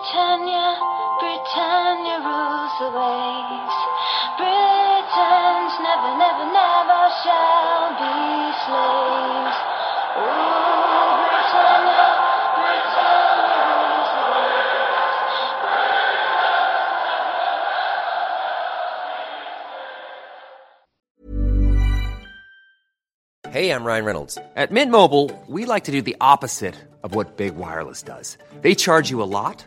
Britannia, Britannia rules the waves. Britons never, never, never shall be slaves. Britannia, Britannia rules the waves. Hey, I'm Ryan Reynolds. At Mint Mobile, we like to do the opposite of what Big Wireless does. They charge you a lot,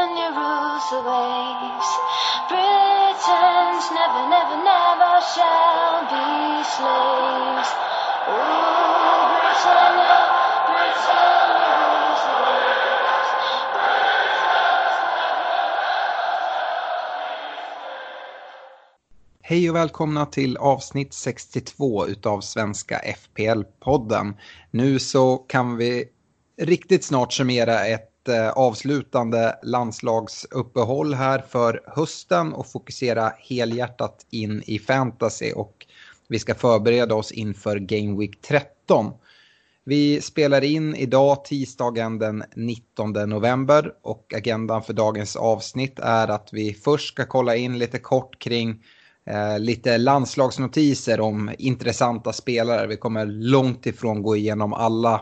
rules the waves. Britons never, never, never shall be slaves. Ooh, Britannia, Britannia rules the waves. Hej och välkomna till avsnitt 62 utav Svenska FPL-podden. Nu så kan vi riktigt snart summera ett Eh, avslutande landslagsuppehåll här för hösten och fokusera helhjärtat in i fantasy och vi ska förbereda oss inför Game Week 13. Vi spelar in idag tisdagen den 19 november och agendan för dagens avsnitt är att vi först ska kolla in lite kort kring eh, lite landslagsnotiser om intressanta spelare. Vi kommer långt ifrån gå igenom alla,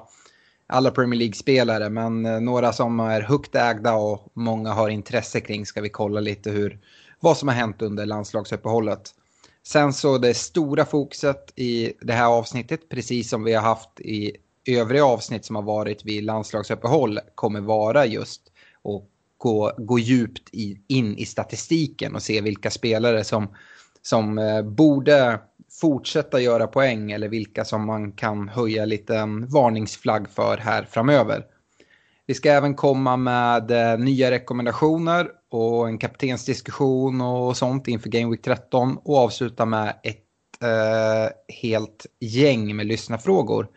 alla Premier League-spelare men eh, några som är högt ägda och många har intresse kring ska vi kolla lite hur, vad som har hänt under landslagsuppehållet. Sen så det stora fokuset i det här avsnittet, precis som vi har haft i övriga avsnitt som har varit vid landslagsuppehåll, kommer vara just att gå, gå djupt i, in i statistiken och se vilka spelare som, som eh, borde fortsätta göra poäng eller vilka som man kan höja lite en varningsflagg för här framöver. Vi ska även komma med eh, nya rekommendationer och en kaptensdiskussion och sånt inför Game Week 13 och avsluta med ett eh, helt gäng med lyssnarfrågor.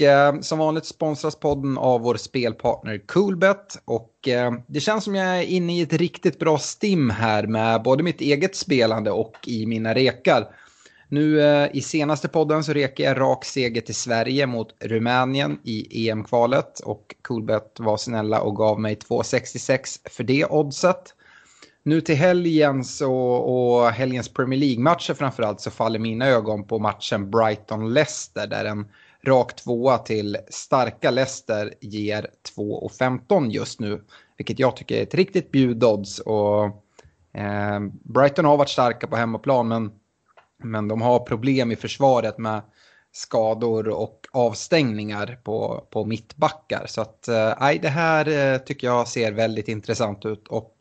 Och eh, som vanligt sponsras podden av vår spelpartner Coolbet. Och eh, det känns som jag är inne i ett riktigt bra stim här med både mitt eget spelande och i mina rekar. Nu eh, i senaste podden så rekar jag rak seger till Sverige mot Rumänien i EM-kvalet. Och Coolbet var snälla och gav mig 2,66 för det oddset. Nu till helgens och, och helgens Premier League-matcher framförallt så faller mina ögon på matchen Brighton-Leicester där en rak tvåa till starka Leicester ger 2,15 just nu. Vilket jag tycker är ett riktigt bjudodds. Och, eh, Brighton har varit starka på hemmaplan men, men de har problem i försvaret med skador och avstängningar på, på mittbackar. Så att, eh, det här eh, tycker jag ser väldigt intressant ut. Och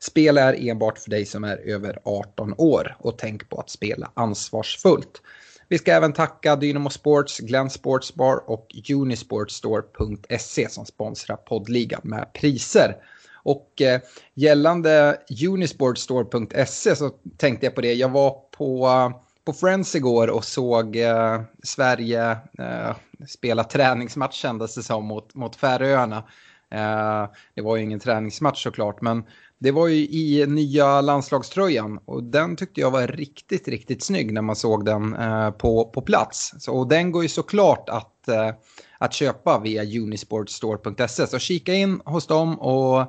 spel är enbart för dig som är över 18 år. Och tänk på att spela ansvarsfullt. Vi ska även tacka Dynamo Sports, Glenn Sports Bar och Unisportstore.se som sponsrar poddligan med priser. Och eh, gällande Unisportstore.se så tänkte jag på det. Jag var på, eh, på Friends igår och såg eh, Sverige eh, spela träningsmatch kändes det som mot, mot Färöarna. Eh, det var ju ingen träningsmatch såklart men det var ju i nya landslagströjan och den tyckte jag var riktigt, riktigt snygg när man såg den eh, på, på plats. Så, och den går ju såklart att, eh, att köpa via unisportstore.se. Så kika in hos dem och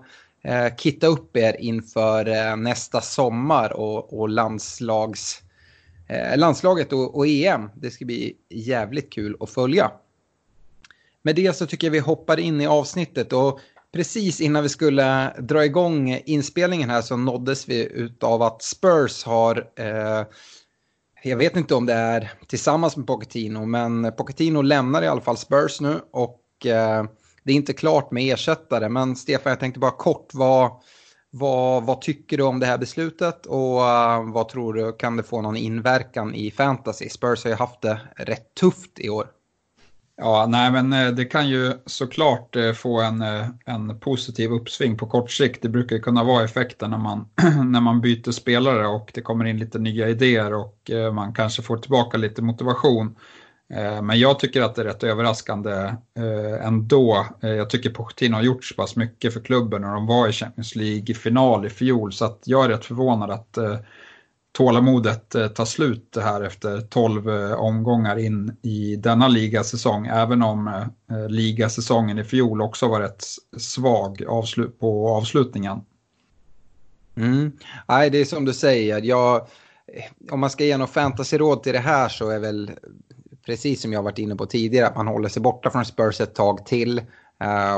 eh, kitta upp er inför eh, nästa sommar och, och landslags, eh, landslaget och, och EM. Det ska bli jävligt kul att följa. Med det så tycker jag vi hoppar in i avsnittet och precis innan vi skulle dra igång inspelningen här så nåddes vi av att Spurs har, eh, jag vet inte om det är tillsammans med Pochettino, men Pochettino lämnar i alla fall Spurs nu och eh, det är inte klart med ersättare. Men Stefan, jag tänkte bara kort, vad, vad, vad tycker du om det här beslutet och uh, vad tror du, kan det få någon inverkan i fantasy? Spurs har ju haft det rätt tufft i år. Ja, nej men eh, det kan ju såklart eh, få en, eh, en positiv uppsving på kort sikt. Det brukar kunna vara effekten när man, när man byter spelare och det kommer in lite nya idéer och man kanske får tillbaka lite motivation. Men jag tycker att det är rätt överraskande ändå. Jag tycker Pochettino har gjort så pass mycket för klubben när de var i Champions League-final i fjol så att jag är rätt förvånad att tålamodet ta tar slut här efter 12 eh, omgångar in i denna ligasäsong. Även om eh, ligasäsongen i fjol också var rätt svag på avslutningen. Mm. Nej, det är som du säger. Jag, om man ska ge något fantasyråd till det här så är väl precis som jag varit inne på tidigare att man håller sig borta från Spurs ett tag till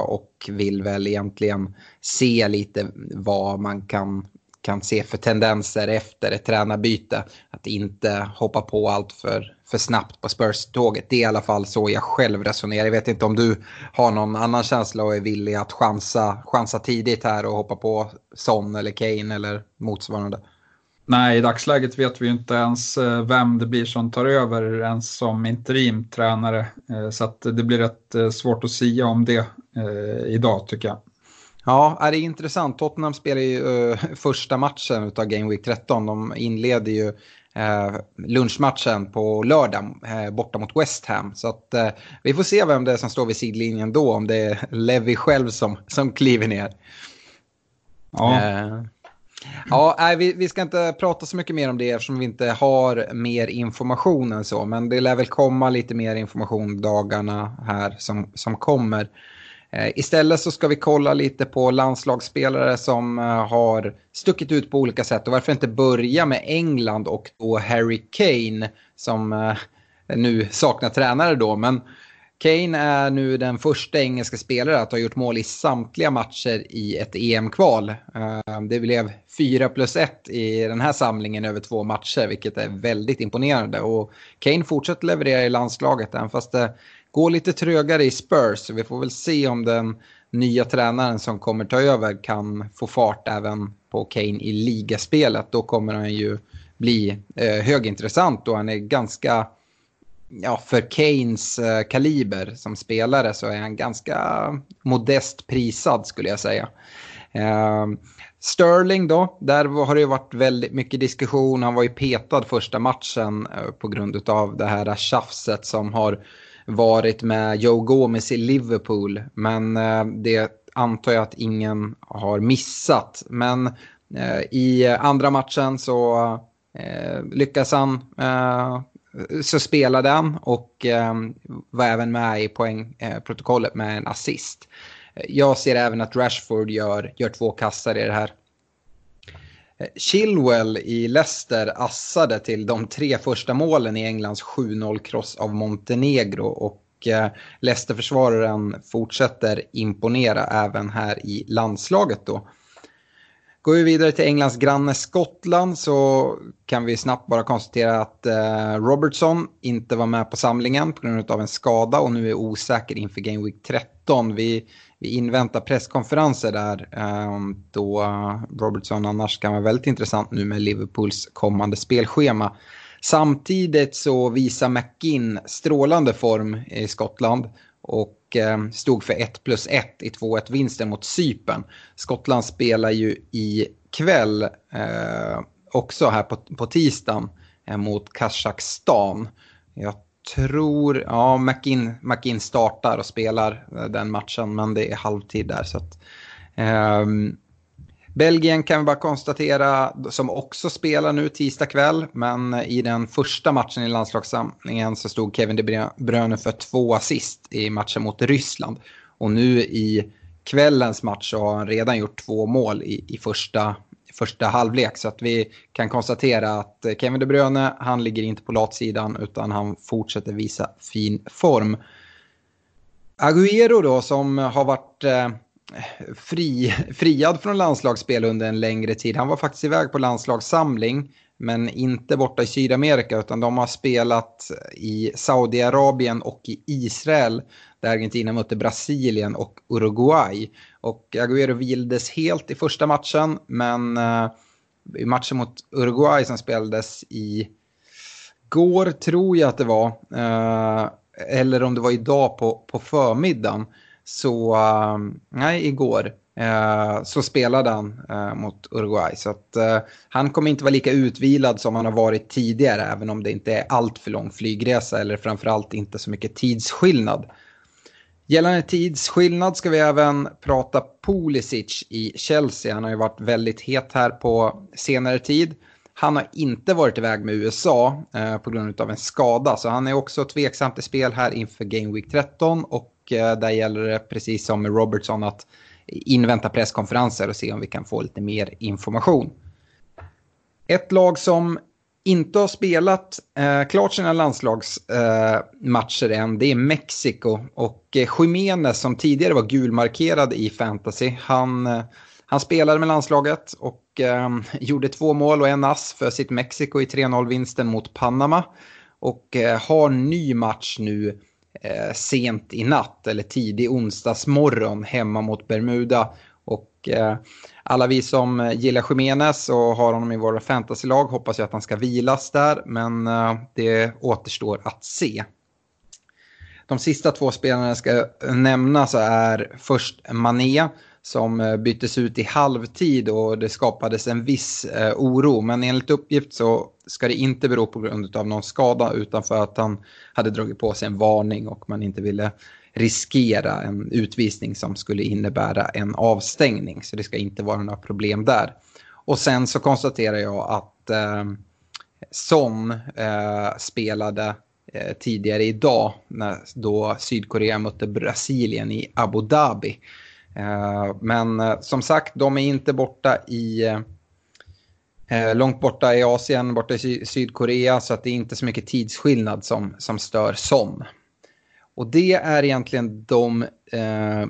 och vill väl egentligen se lite vad man kan kan se för tendenser efter ett tränarbyte. Att inte hoppa på allt för, för snabbt på Spurs-tåget. Det är i alla fall så jag själv resonerar. Jag vet inte om du har någon annan känsla och är villig att chansa, chansa tidigt här och hoppa på Son eller Kane eller motsvarande. Nej, i dagsläget vet vi ju inte ens eh, vem det blir som tar över ens som interimtränare. Eh, så att det blir rätt eh, svårt att säga om det idag tycker jag. Ja, det är intressant. Tottenham spelar ju uh, första matchen av Game Week 13. De inleder ju uh, lunchmatchen på lördag uh, borta mot West Ham. Så att, vi får se vem det är som står vid sidlinjen då. Om det är Levi själv som, som kliver ner. Ja. Ja, nej, vi, vi ska inte prata så mycket mer om det eftersom vi inte har mer information än så. Men det lär väl komma lite mer information dagarna här som, som kommer. Eh, istället så ska vi kolla lite på landslagsspelare som eh, har stuckit ut på olika sätt och varför inte börja med England och då Harry Kane som eh, nu saknar tränare då. Men Kane är nu den första engelska spelare att ha gjort mål i samtliga matcher i ett EM-kval. Det blev 4 plus 1 i den här samlingen över två matcher, vilket är väldigt imponerande. Och Kane fortsätter leverera i landslaget, även fast det går lite trögare i Spurs. Vi får väl se om den nya tränaren som kommer ta över kan få fart även på Kane i ligaspelet. Då kommer han ju bli eh, högintressant och han är ganska, ja för Kanes eh, kaliber som spelare så är han ganska modest prisad skulle jag säga. Eh, Sterling då, där har det varit väldigt mycket diskussion. Han var ju petad första matchen eh, på grund av det här tjafset som har varit med Joe Gomez i Liverpool. Men eh, det antar jag att ingen har missat. Men eh, i andra matchen så eh, lyckas han så spelade han och var även med i poängprotokollet med en assist. Jag ser även att Rashford gör, gör två kassar i det här. Eh, Chilwell i Leicester assade till de tre första målen i Englands 7-0-kross av Montenegro och eh, Leicester-försvararen fortsätter imponera även här i landslaget då. Går vi vidare till Englands granne Skottland så kan vi snabbt bara konstatera att eh, Robertson inte var med på samlingen på grund av en skada och nu är osäker inför Game Week 13. Vi vi inväntar presskonferenser där eh, då eh, Robertson annars kan vara väldigt intressant nu med Liverpools kommande spelschema. Samtidigt så visar McGinn strålande form i Skottland och och eh, stod för 1 plus 1 i 2-1 vinsten mot Sypen. Skottland spelar ju ikväll eh, också här på, på tisdagen eh, mot Kazakstan. Jag tror, ja, McIn, McIn startar och spelar eh, den matchen, men det är halvtid där. Så att, ehm, Belgien kan vi bara konstatera, som också spelar nu tisdag kväll, men i den första matchen i landslagssamlingen så stod Kevin De Bruyne för två assist i matchen mot Ryssland. Och nu i kvällens match så har han redan gjort två mål i, i första första halvlek. Så att vi kan konstatera att Kevin De Bruyne, han ligger inte på latsidan utan han fortsätter visa fin form. Agüero då som har varit eh, fri, friad från landslagsspel under en längre tid. Han var faktiskt iväg på landslagssamling men inte borta i Sydamerika utan de har spelat i Saudiarabien och i Israel där Argentina mötte Brasilien och Uruguay. Och Agüero vildes helt i första matchen, men eh, i matchen mot Uruguay som spelades i går, tror jag att det var, eh, eller om det var idag på, på förmiddagen, så, ehm, nej igår, eh, så spelade han eh, mot Uruguay. Så att eh, han kommer inte vara lika utvilad som han har varit tidigare, även om det inte är allt för lång flygresa eller framförallt inte så mycket tidsskillnad. Gällande tidsskillnad ska vi även prata Pulisic i Chelsea. Han har ju varit väldigt het här på senare tid. Han har inte varit iväg med USA eh, på grund av en skada, så han är också tveksam till spel här inför Game Week 13 och eh, där gäller det precis som med Robertson att invänta presskonferenser och se om vi kan få lite mer information. Ett lag som inte har spelat eh, klart sina landslagsmatcher eh, än, det är Mexiko. Och eh, Jiménez som tidigare var gulmarkerad i fantasy, han, eh, han spelade med landslaget och eh, gjorde två mål och en ass för sitt Mexiko i 3-0-vinsten mot Panama. Och eh, har ny match nu eh, sent i natt eller tidig onsdagsmorgon hemma mot Bermuda. Och eh, alla vi som gillar Jiménez och har honom i våra fantasylag hoppas ju att han ska vilas där, men eh, det återstår att se. De sista två spelarna jag ska nämna så är först Mané som eh, byttes ut i halvtid och det skapades en viss eh, oro. Men enligt uppgift så ska det inte bero på grund av någon skada utan för att han hade dragit på sig en varning och man inte ville riskera en utvisning som skulle innebära en avstängning. Så det ska inte vara några problem där. Och sen så konstaterar jag att eh, Son eh, spelade eh, tidigare idag när, då Sydkorea mötte Brasilien i Abu Dhabi. Eh, men eh, som sagt, de är inte borta i eh, långt borta i Asien, borta i Sydkorea, så att det är inte så mycket tidsskillnad som, som stör som. Och det är egentligen de eh,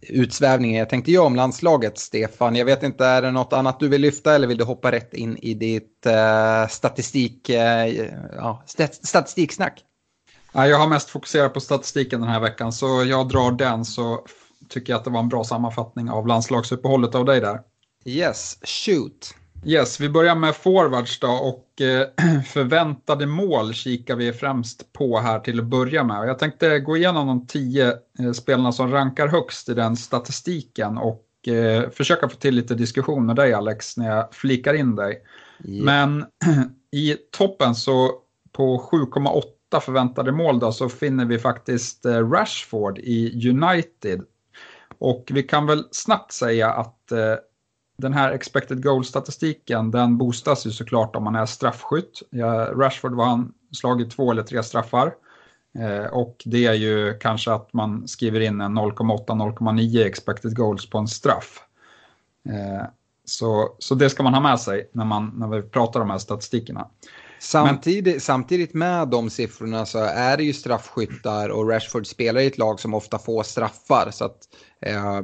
utsvävningar jag tänkte göra om landslaget, Stefan. Jag vet inte, är det något annat du vill lyfta eller vill du hoppa rätt in i ditt eh, statistik, eh, ja, statistiksnack? Jag har mest fokuserat på statistiken den här veckan, så jag drar den så tycker jag att det var en bra sammanfattning av landslagsuppehållet av dig där. Yes, shoot. Yes, vi börjar med forwards då och eh, förväntade mål kikar vi främst på här till att börja med. Jag tänkte gå igenom de tio eh, spelarna som rankar högst i den statistiken och eh, försöka få till lite diskussion med dig Alex när jag flikar in dig. Yeah. Men i toppen så på 7,8 förväntade mål då så finner vi faktiskt Rashford i United. Och vi kan väl snabbt säga att eh, den här expected goal-statistiken den boostas ju såklart om man är straffskytt. Ja, Rashford var han slagit två eller tre straffar. Eh, och det är ju kanske att man skriver in en 0,8-0,9 expected goals på en straff. Eh, så, så det ska man ha med sig när, man, när vi pratar om de här statistikerna. Samtidigt, Men... samtidigt med de siffrorna så är det ju straffskyttar och Rashford spelar i ett lag som ofta får straffar. Så att, eh,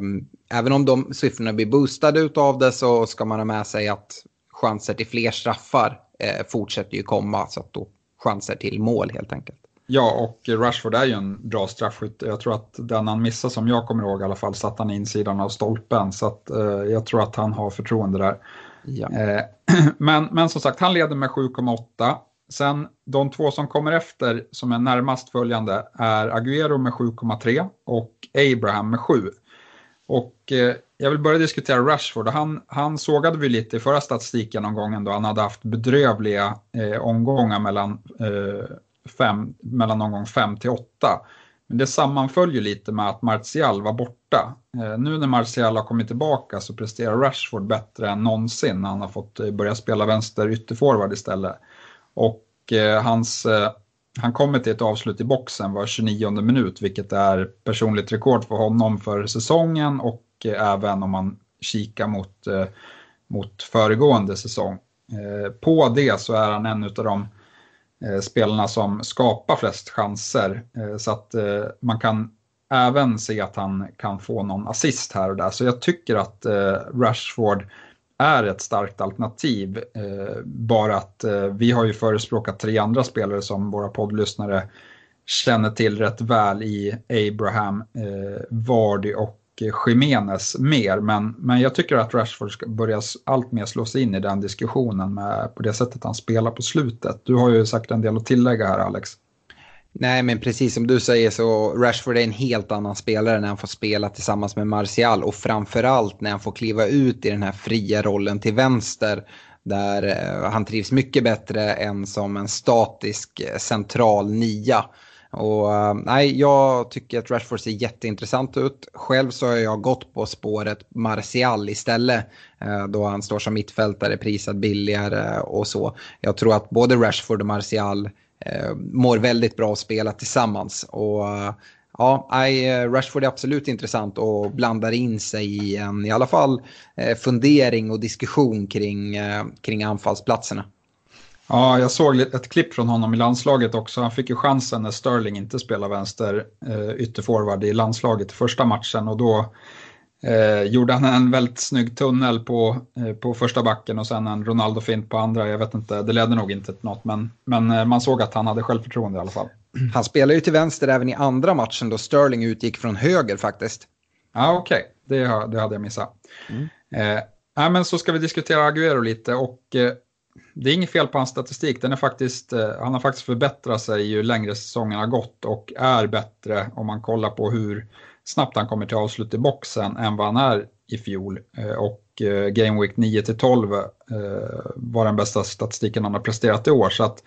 även om de siffrorna blir boostade av det så ska man ha med sig att chanser till fler straffar eh, fortsätter ju komma. Så att då chanser till mål helt enkelt. Ja, och Rashford är ju en bra straffskytt. Jag tror att den han missade som jag kommer ihåg i alla fall satt han insidan av stolpen. Så att, eh, jag tror att han har förtroende där. Ja. Eh, men, men som sagt, han leder med 7,8. Sen de två som kommer efter som är närmast följande är Aguero med 7,3 och Abraham med 7. Och eh, jag vill börja diskutera Rashford. Han, han sågade vi lite i förra statistiken omgången då. Han hade haft bedrövliga eh, omgångar mellan, eh, fem, mellan omgång 5 till 8. Det sammanföll ju lite med att Martial var borta. Eh, nu när Martial har kommit tillbaka så presterar Rashford bättre än någonsin när han har fått eh, börja spela vänster ytterforward istället. Och eh, hans, han kommer till ett avslut i boxen var 29 minut vilket är personligt rekord för honom för säsongen och även om man kikar mot, mot föregående säsong. På det så är han en av de Eh, spelarna som skapar flest chanser. Eh, så att eh, man kan även se att han kan få någon assist här och där. Så jag tycker att Rashford är ett starkt alternativ. Bara att vi har ju förespråkat tre andra spelare som våra poddlyssnare känner till rätt väl i Abraham, Vardy och Jiménez mer. Men, men jag tycker att Rashford ska börja allt mer slås in i den diskussionen med, på det sättet han spelar på slutet. Du har ju sagt en del att tillägga här Alex. Nej, men precis som du säger så Rashford är en helt annan spelare när han får spela tillsammans med Martial och framförallt när han får kliva ut i den här fria rollen till vänster där eh, han trivs mycket bättre än som en statisk eh, central nia. Och, eh, nej, jag tycker att Rashford ser jätteintressant ut. Själv så har jag gått på spåret Martial istället. Eh, då han står som mittfältare, prisad billigare och så. Jag tror att både Rashford och Martial eh, mår väldigt bra att spela tillsammans. Och Ja, Rashford är absolut intressant och blandar in sig i en i alla fall fundering och diskussion kring, kring anfallsplatserna. Ja, jag såg ett klipp från honom i landslaget också. Han fick ju chansen när Sterling inte spelade vänster ytterforward i landslaget i första matchen och då eh, gjorde han en väldigt snygg tunnel på, eh, på första backen och sen en Ronaldo-fint på andra. Jag vet inte, det ledde nog inte till något men, men man såg att han hade självförtroende i alla fall. Han spelade ju till vänster även i andra matchen då Sterling utgick från höger faktiskt. Ja, okej. Okay. Det, det hade jag missat. Mm. Eh, men så ska vi diskutera Aguero lite och eh, det är inget fel på hans statistik. Den är faktiskt, eh, han har faktiskt förbättrat sig ju längre säsongen har gått och är bättre om man kollar på hur snabbt han kommer till avslut i boxen än vad han är i fjol. Eh, och eh, Game Week 9 12 var den bästa statistiken han har presterat i år. Så att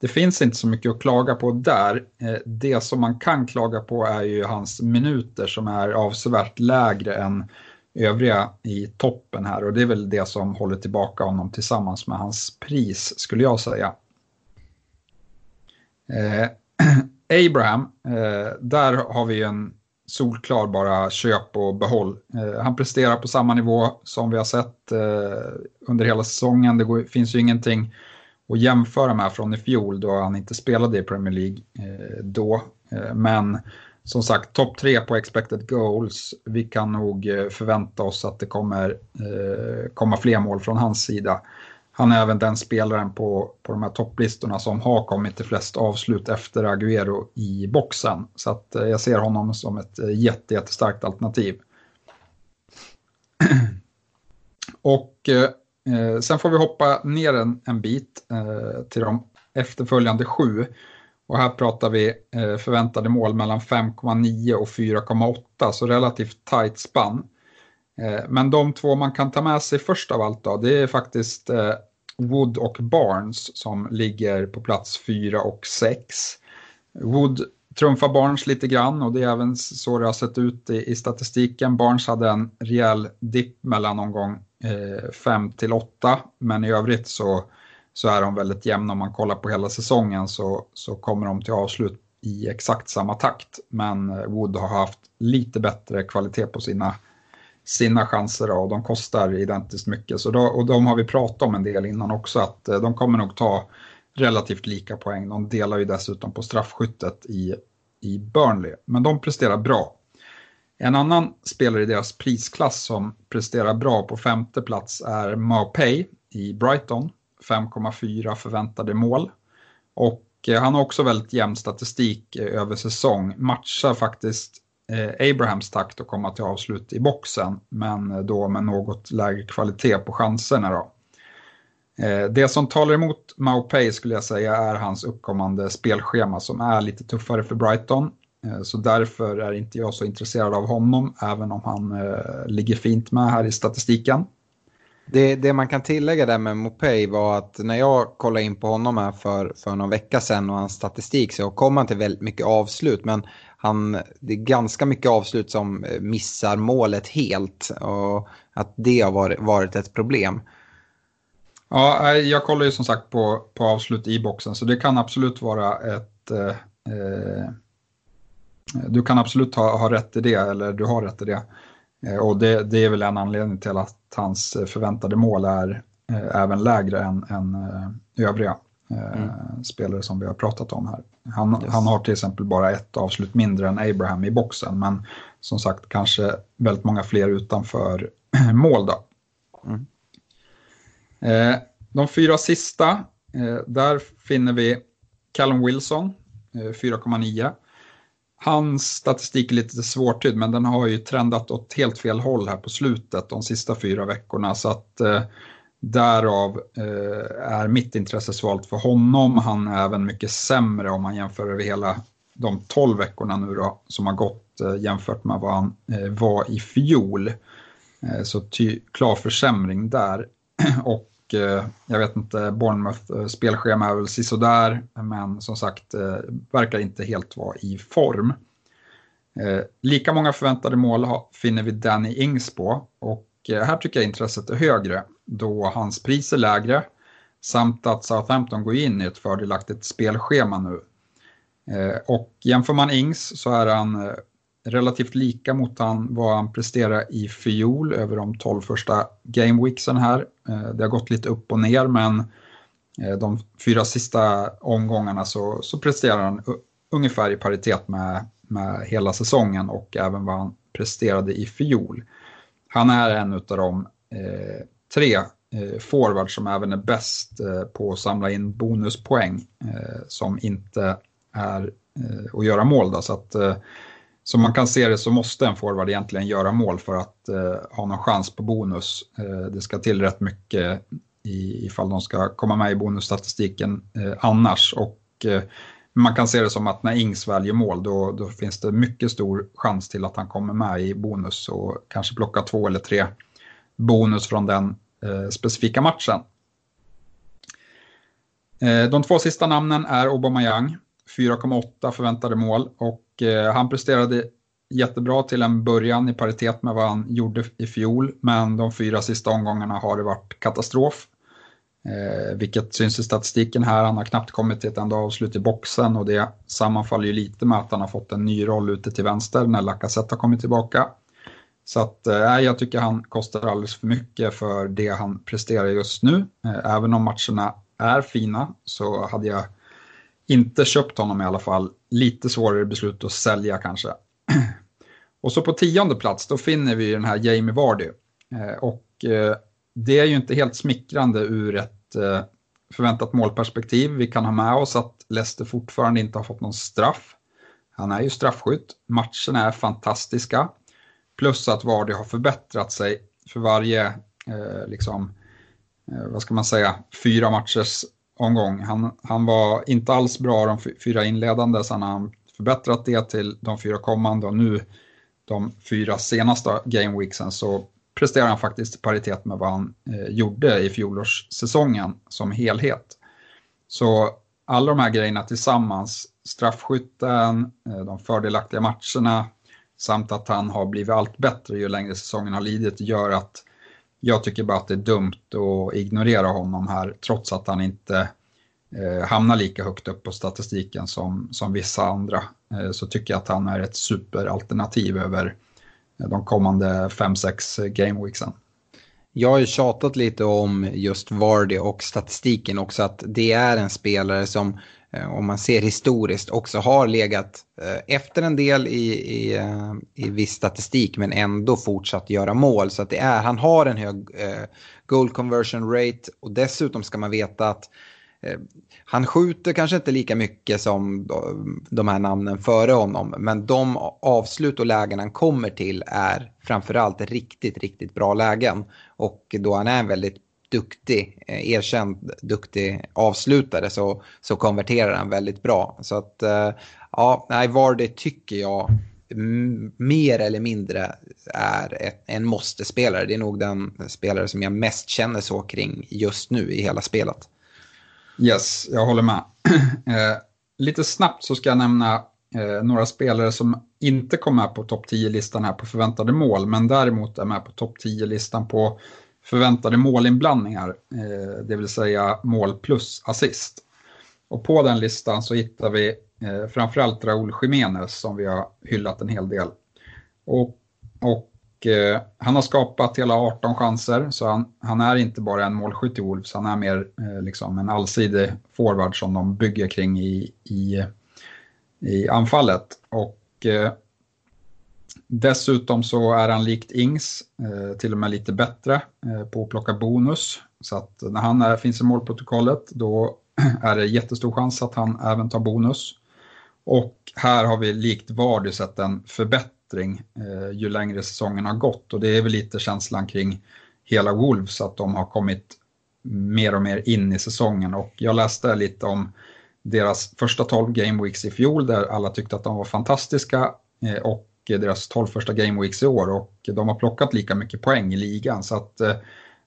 det finns inte så mycket att klaga på där. Det som man kan klaga på är ju hans minuter som är avsevärt lägre än övriga i toppen här och det är väl det som håller tillbaka honom tillsammans med hans pris skulle jag säga. Eh, Abraham, eh, där har vi en solklar bara köp och behåll. Eh, han presterar på samma nivå som vi har sett eh, under hela säsongen. Det går, finns ju ingenting att jämföra med från i fjol då han inte spelade i Premier League eh, då. Eh, men som sagt, topp tre på expected goals. Vi kan nog eh, förvänta oss att det kommer eh, komma fler mål från hans sida. Han är även den spelaren på, på de här topplistorna som har kommit till flest avslut efter Aguero i boxen. Så att eh, jag ser honom som ett jätte, jättestarkt alternativ. Och Eh, sen får vi hoppa ner en, en bit eh, till de efterföljande sju. Och här pratar vi eh, förväntade mål mellan 5,9 och 4,8, så relativt tight spann. Eh, men de två man kan ta med sig först av allt då, det är faktiskt eh, Wood och Barnes som ligger på plats 4 och 6. Wood trumfar Barnes lite grann och det är även så det har sett ut i, i statistiken. Barnes hade en rejäl dipp mellan någon gång 5 eh, till 8 men i övrigt så, så är de väldigt jämna om man kollar på hela säsongen så, så kommer de till avslut i exakt samma takt. Men eh, Wood har haft lite bättre kvalitet på sina, sina chanser och de kostar identiskt mycket. Så då, och de har vi pratat om en del innan också att eh, de kommer nog ta relativt lika poäng. De delar ju dessutom på straffskyttet i, i Burnley. Men de presterar bra. En annan spelare i deras prisklass som presterar bra på femte plats är Maupay i Brighton. 5,4 förväntade mål. Och eh, han har också väldigt jämn statistik eh, över säsong. Matchar faktiskt eh, Abrahams takt att komma till avslut i boxen. Men då med något lägre kvalitet på chanserna. Då. Det som talar emot Maupay skulle jag säga är hans uppkommande spelschema som är lite tuffare för Brighton. Så därför är inte jag så intresserad av honom, även om han ligger fint med här i statistiken. Det, det, man kan tillägga där med Mopey var att när jag kollade in på honom här för, för någon vecka sedan och hans statistik så kom han till väldigt mycket avslut. Men han, det är ganska mycket avslut som eh, missar målet helt och att det har varit, varit ett problem. Ja, eh, jag kollar ju som sagt på, på avslut i boxen så det kan absolut vara ett eh, eh du kan absolut ha, ha rätt i det, eller du har rätt i det. Eh, och det, det är väl en anledning till att hans förväntade mål är eh, även lägre än, än eh, övriga mm. spelare som vi har pratat om här. Han, yes. han har till exempel bara ett avslut mindre än Abraham i boxen, men som sagt kanske väldigt många fler utanför mål. Då. Mm. De fyra sista, där finner vi Callum Wilson, 4,9. Hans statistik är lite svårtydd men den har ju trendat åt helt fel håll här på slutet de sista fyra veckorna så att eh, därav eh, är mitt intresse svalt för honom. Han är även mycket sämre om man jämför över hela de 12 veckorna nu då som har gått eh, jämfört med vad han eh, var i fjol. Eh, så ty, klar försämring där. Och Eh, jag vet inte, Bournemouth eh, spelschema är väl sisådär, men som sagt eh, verkar inte helt vara i form. Lika många förväntade mål finner vi Danny Ings på och här tycker jag intresset är högre då hans pris är lägre samt att Southampton går in i ett fördelaktigt spelschema nu. Och jämför man Ings så är han relativt lika mot han, vad han presterade i fjol över de 12 första gameweeksen här. Eh, det har gått lite upp och ner men eh, de fyra sista omgångarna så, så presterar han ungefär i paritet med, med hela säsongen och även vad han presterade i fjol. Han är en av de eh, tre eh, forwards som även är bäst eh, på att samla in bonuspoäng eh, som inte är eh, att göra mål. Då, så att, eh, som man kan se det så måste en forward egentligen göra mål för att eh, ha någon chans på bonus. Eh, det ska till rätt mycket i, ifall de ska komma med i bonusstatistiken eh, annars. Och, eh, man kan se det som att när Ings väljer mål då, då finns det mycket stor chans till att han kommer med i bonus och kanske plocka två eller tre bonus från den eh, specifika matchen. Eh, de två sista namnen är Aubameyang 4,8 förväntade mål och eh, han presterade jättebra till en början i paritet med vad han gjorde i fjol. Men de fyra sista omgångarna har det varit katastrof. Eh, vilket syns i statistiken här. Han har knappt kommit till ett enda avslut i boxen och det sammanfaller ju lite med att han har fått en ny roll ute till vänster när Lacazette har kommit tillbaka. Så att eh, jag tycker han kostar alldeles för mycket för det han presterar just nu. Eh, även om matcherna är fina så hade jag inte köpt honom i alla fall. Lite svårare beslut att sälja kanske. Och så på tionde plats då finner vi den här Jamie Vardy. Eh, och eh, det är ju inte helt smickrande ur ett eh, förväntat målperspektiv. Vi kan ha med oss att Leicester fortfarande inte har fått någon straff. Han är ju straffskytt. Matcherna är fantastiska. Plus att Vardy har förbättrat sig för varje, eh, liksom, eh, vad ska man säga, fyra matchers omgång. Han, han var inte alls bra de fyra inledande, sen har han förbättrat det till de fyra kommande och nu de fyra senaste gameweeksen så presterar han faktiskt i paritet med vad han eh, gjorde i fjolårssäsongen som helhet. Så alla de här grejerna tillsammans, straffskytten, eh, de fördelaktiga matcherna samt att han har blivit allt bättre ju längre säsongen har lidit gör att jag tycker bara att det är dumt att ignorera honom här trots att han inte eh, hamnar lika högt upp på statistiken som, som vissa andra. Eh, så tycker jag att han är ett superalternativ över eh, de kommande 5-6 gameweeksen. Jag har ju tjatat lite om just Vardy och statistiken också att det är en spelare som Eh, om man ser historiskt också har legat eh, efter en del i, i, eh, i viss statistik men ändå fortsatt göra mål. Så att det är, han har en hög eh, goal conversion rate och dessutom ska man veta att eh, han skjuter kanske inte lika mycket som eh, de här namnen före honom men de avslut och lägen han kommer till är framförallt riktigt, riktigt bra lägen. Och då han är en väldigt duktig, eh, erkänd duktig avslutare så, så konverterar han väldigt bra. Så att eh, ja, nej, Vardy tycker jag mer eller mindre är ett, en måste-spelare. Det är nog den spelare som jag mest känner så kring just nu i hela spelet. Yes, jag håller med. eh, lite snabbt så ska jag nämna eh, några spelare som inte kom med på topp 10-listan här på förväntade mål, men däremot är med på topp 10-listan på förväntade målinblandningar, eh, det vill säga mål plus assist. Och på den listan så hittar vi eh, framförallt Raúl Jiménez som vi har hyllat en hel del. Och, och eh, han har skapat hela 18 chanser så han, han är inte bara en målskytt i Wolves, han är mer eh, liksom en allsidig forward som de bygger kring i, i, i anfallet. Och eh, Dessutom så är han likt Ings, eh, till och med lite bättre eh, på att plocka bonus. Så att när han är, finns i målprotokollet då är det jättestor chans att han även tar bonus. Och här har vi likt Vardy sett en förbättring eh, ju längre säsongen har gått och det är väl lite känslan kring hela Wolves att de har kommit mer och mer in i säsongen och jag läste lite om deras första 12 game weeks i fjol där alla tyckte att de var fantastiska eh, och Eh, deras 12 första game weeks i år och de har plockat lika mycket poäng i ligan så att eh,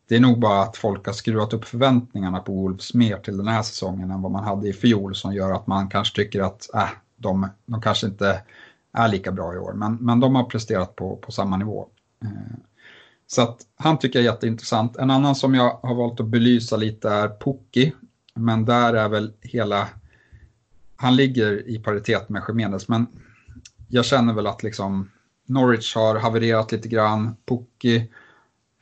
det är nog bara att folk har skruvat upp förväntningarna på Wolves mer till den här säsongen än vad man hade i fjol som gör att man kanske tycker att äh, de, de kanske inte är lika bra i år. Men, men de har presterat på, på samma nivå. Eh, så att han tycker jag är jätteintressant. En annan som jag har valt att belysa lite är Pukki. Men där är väl hela... Han ligger i paritet med Jiménez, men jag känner väl att liksom Norwich har havererat lite grann. Pukki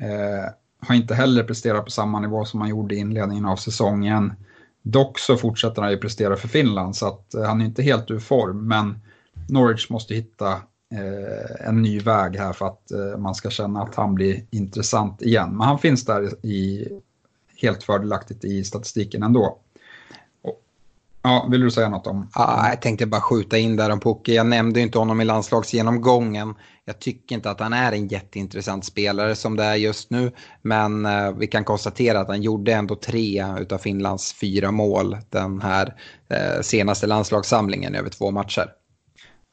eh, har inte heller presterat på samma nivå som han gjorde i inledningen av säsongen. Dock så fortsätter han ju prestera för Finland så att eh, han är inte helt ur form. Men Norwich måste hitta eh, en ny väg här för att eh, man ska känna att han blir intressant igen. Men han finns där i, helt fördelaktigt i statistiken ändå. Ja, vill du säga något om? Ja, jag tänkte bara skjuta in där om Pucke. Jag nämnde inte honom i landslagsgenomgången. Jag tycker inte att han är en jätteintressant spelare som det är just nu. Men eh, vi kan konstatera att han gjorde ändå tre av Finlands fyra mål den här eh, senaste landslagssamlingen över två matcher.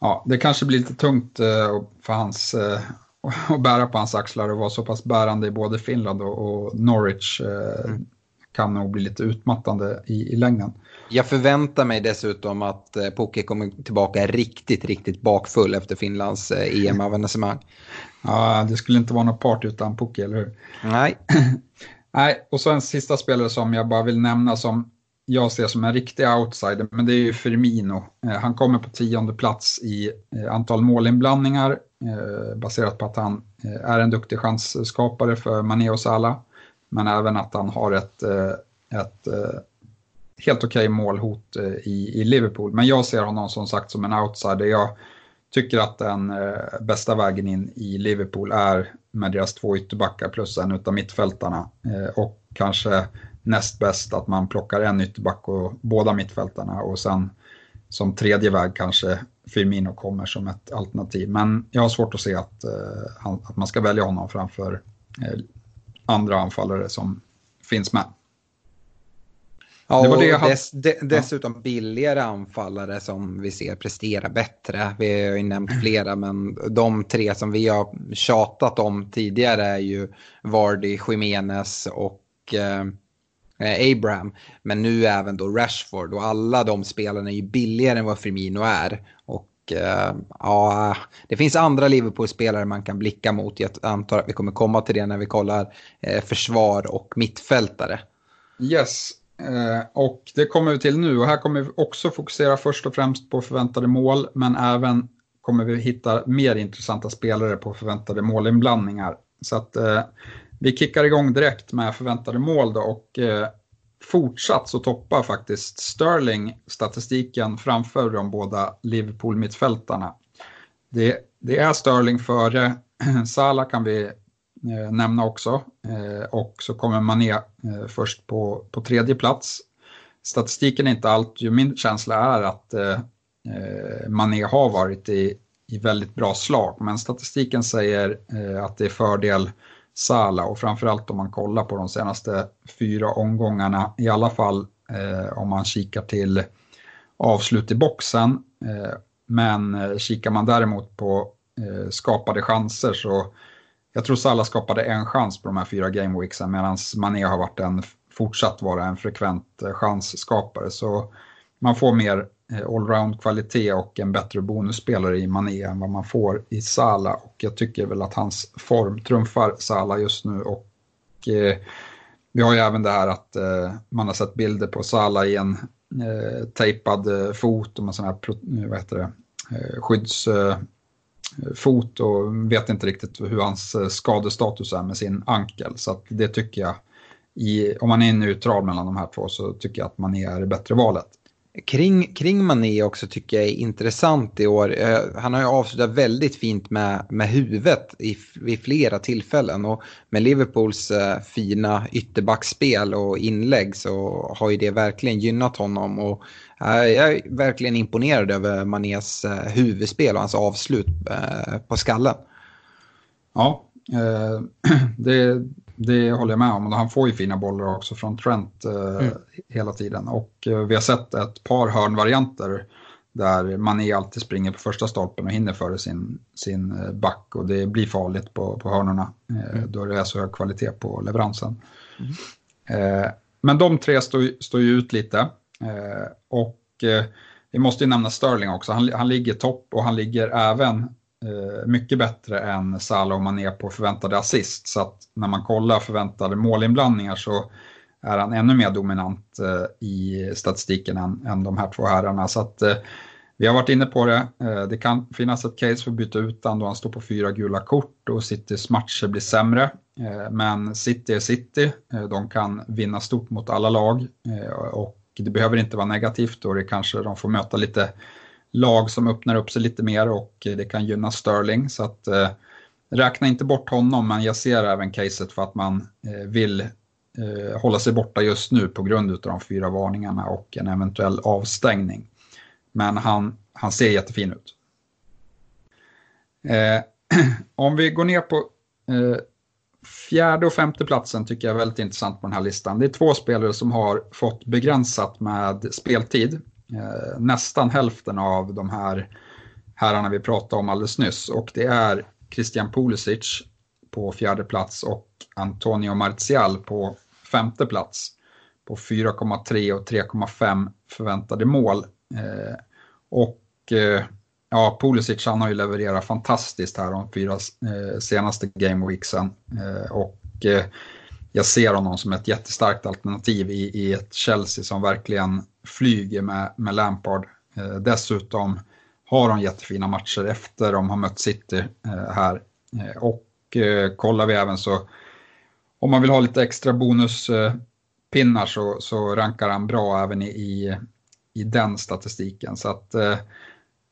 Ja, det kanske blir lite tungt eh, för hans, eh, att bära på hans axlar och vara så pass bärande i både Finland och, och Norwich. Eh, mm. Kan nog bli lite utmattande i, i längden. Jag förväntar mig dessutom att eh, Poke kommer tillbaka riktigt, riktigt bakfull efter Finlands eh, EM-avancemang. Ja, det skulle inte vara något part utan Poke, eller hur? Nej. Nej, och så en sista spelare som jag bara vill nämna som jag ser som en riktig outsider, men det är ju Firmino. Eh, han kommer på tionde plats i antal målinblandningar baserat på att han är en duktig chansskapare för Mané och Salah. Men även att han har ett, ett helt okej okay målhot eh, i, i Liverpool. Men jag ser honom som sagt som en outsider. Jag tycker att den eh, bästa vägen in i Liverpool är med deras två ytterbackar plus en utav mittfältarna. Eh, och kanske näst bäst att man plockar en ytterback och båda mittfältarna och sen som tredje väg kanske Firmino kommer som ett alternativ. Men jag har svårt att se att, att man ska välja honom framför andra anfallare som finns med. Ja, det var det dess, de, dessutom ja. billigare anfallare som vi ser prestera bättre. Vi har ju nämnt flera, men de tre som vi har tjatat om tidigare är ju Vardy, Jiménez och Eh, Abraham. Men nu även då Rashford och alla de spelarna är ju billigare än vad Firmino är. Och eh, ja, det finns andra Liverpool-spelare man kan blicka mot. Jag antar att vi kommer komma till det när vi kollar eh, försvar och mittfältare. Yes, Eh, och det kommer vi till nu och här kommer vi också fokusera först och främst på förväntade mål men även kommer vi hitta mer intressanta spelare på förväntade målinblandningar. Så att eh, vi kickar igång direkt med förväntade mål då och eh, fortsatt så toppar faktiskt Sterling statistiken framför de båda Liverpool-mittfältarna. Det, det, är Sterling före Salah kan vi eh, nämna också. Eh, och så kommer Mané eh, först på, på tredje plats. Statistiken är inte allt, ju min känsla är att eh, eh Mané har varit i, i väldigt bra slag. Men statistiken säger eh, att det är fördel Sala och framförallt om man kollar på de senaste fyra omgångarna, i alla fall eh, om man kikar till avslut i boxen. Eh, men eh, kikar man däremot på eh, skapade chanser så jag tror Salah skapade en chans på de här fyra gameweeksen medan Mané har varit en, fortsatt vara en frekvent eh, chansskapare. Så man får mer eh, allround-kvalitet och en bättre bonusspelare i Mané än vad man får i Salah. Och jag tycker väl att hans form trumfar Salah just nu. Och eh, vi har ju även det här att eh, man har sett bilder på Salah i en eh, tejpad eh, fot och med sån här vad heter det, eh, eh fot och vet inte riktigt hur hans eh, skadestatus är med sin ankel. Så det tycker jag, i, om man är neutral mellan de här två så tycker jag att Mané är det bättre valet. Kring, kring Mané också tycker jag är intressant i år. Eh, han har ju avslutat väldigt fint med, med huvudet i, vid flera tillfällen. Och med Liverpools eh, fina ytterbackspel och inlägg så har ju det verkligen gynnat honom. Och, jag är verkligen imponerad över Manés eh, huvudspel och hans avslut eh, på skallen. Ja, eh, det, det håller jag med om. Han får ju fina bollar också från Trent eh, mm. hela tiden. Och eh, vi har sett ett par hörnvarianter där Mané alltid springer på första stolpen och hinner före sin, sin eh, back och det blir farligt på, på hörnorna eh, mm. då det är så hög kvalitet på leveransen. Mm. Eh, men de tre står, står ju ut lite eh, Eh, och eh, vi måste ju nämna Sterling också. Han, han ligger topp och han ligger även eh, mycket bättre än Salah han är på förväntade assist. Så att när man kollar förväntade målinblandningar så är han ännu mer dominant eh, i statistiken än, än de här två herrarna. Så att, eh, vi har varit inne på det. Eh, det kan finnas ett case för att byta ut honom då han står på fyra gula kort och Citys matcher blir sämre. Eh, men City är City. De kan vinna stort mot alla lag och det behöver inte vara negativt och det kanske de får möta lite lag som öppnar upp sig lite mer och det kan gynna Sterling. Så att eh, räkna inte bort honom men jag ser även caset för att man eh, vill eh, hålla sig borta just nu på grund av de fyra varningarna och en eventuell avstängning. Men han, han ser jättefin ut. Eh, om vi går ner på eh, fjärde och femte platsen tycker jag är väldigt intressant på den här listan. Det är två spelare som har fått begränsat med speltid. Eh, nästan hälften av de här herrarna vi pratade om alldeles nyss. Och det är Christian Pulisic på fjärde plats och Antonio Martial på femte plats på 4,3 och 3,5 förväntade mål Eh, och eh, ja, Pulisic han har ju levererat fantastiskt här de fyra eh, senaste gameweeksen. Eh, och eh, jag ser honom som ett jättestarkt alternativ i, i ett Chelsea som verkligen flyger med, med Lampard. Eh, dessutom har de jättefina matcher efter de har mött City här. och kollar vi även så, om man vill ha lite extra bonuspinnar så, så rankar han bra även i, i i den statistiken. Så att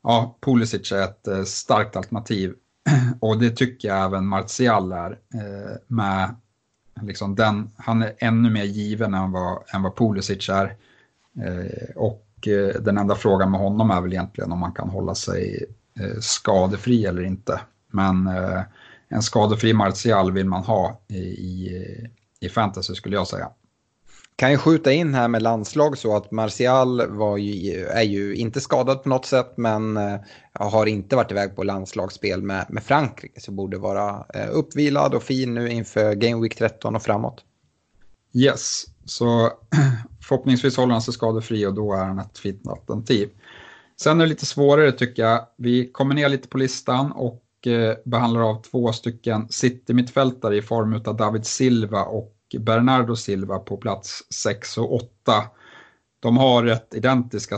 ja, Pulisic är ett eh, starkt alternativ och det tycker jag även Martial är. Eh, med liksom den, han är ännu mer given än vad, än vad Pulisic är. Eh, och den enda frågan med honom är väl egentligen om man kan hålla sig skadefri eller inte. Men en skadefri Martial vill man ha i, i, i fantasy skulle jag säga. Kan ju skjuta in här med landslag så att Martial var ju, är ju inte skadad på något sätt men eh, har inte varit iväg på landslagsspel med, med Frankrike så borde vara eh, uppvilad och fin nu inför Game Week 13 och framåt. Yes, så förhoppningsvis håller han sig skadefri och då är han ett fint alternativ. Sen är det lite svårare tycker jag. Vi kommer ner lite på listan och eh, behandlar av två stycken City-mittfältare i form av David Silva och Bernardo Silva på plats 6 och 8. De har ett identiska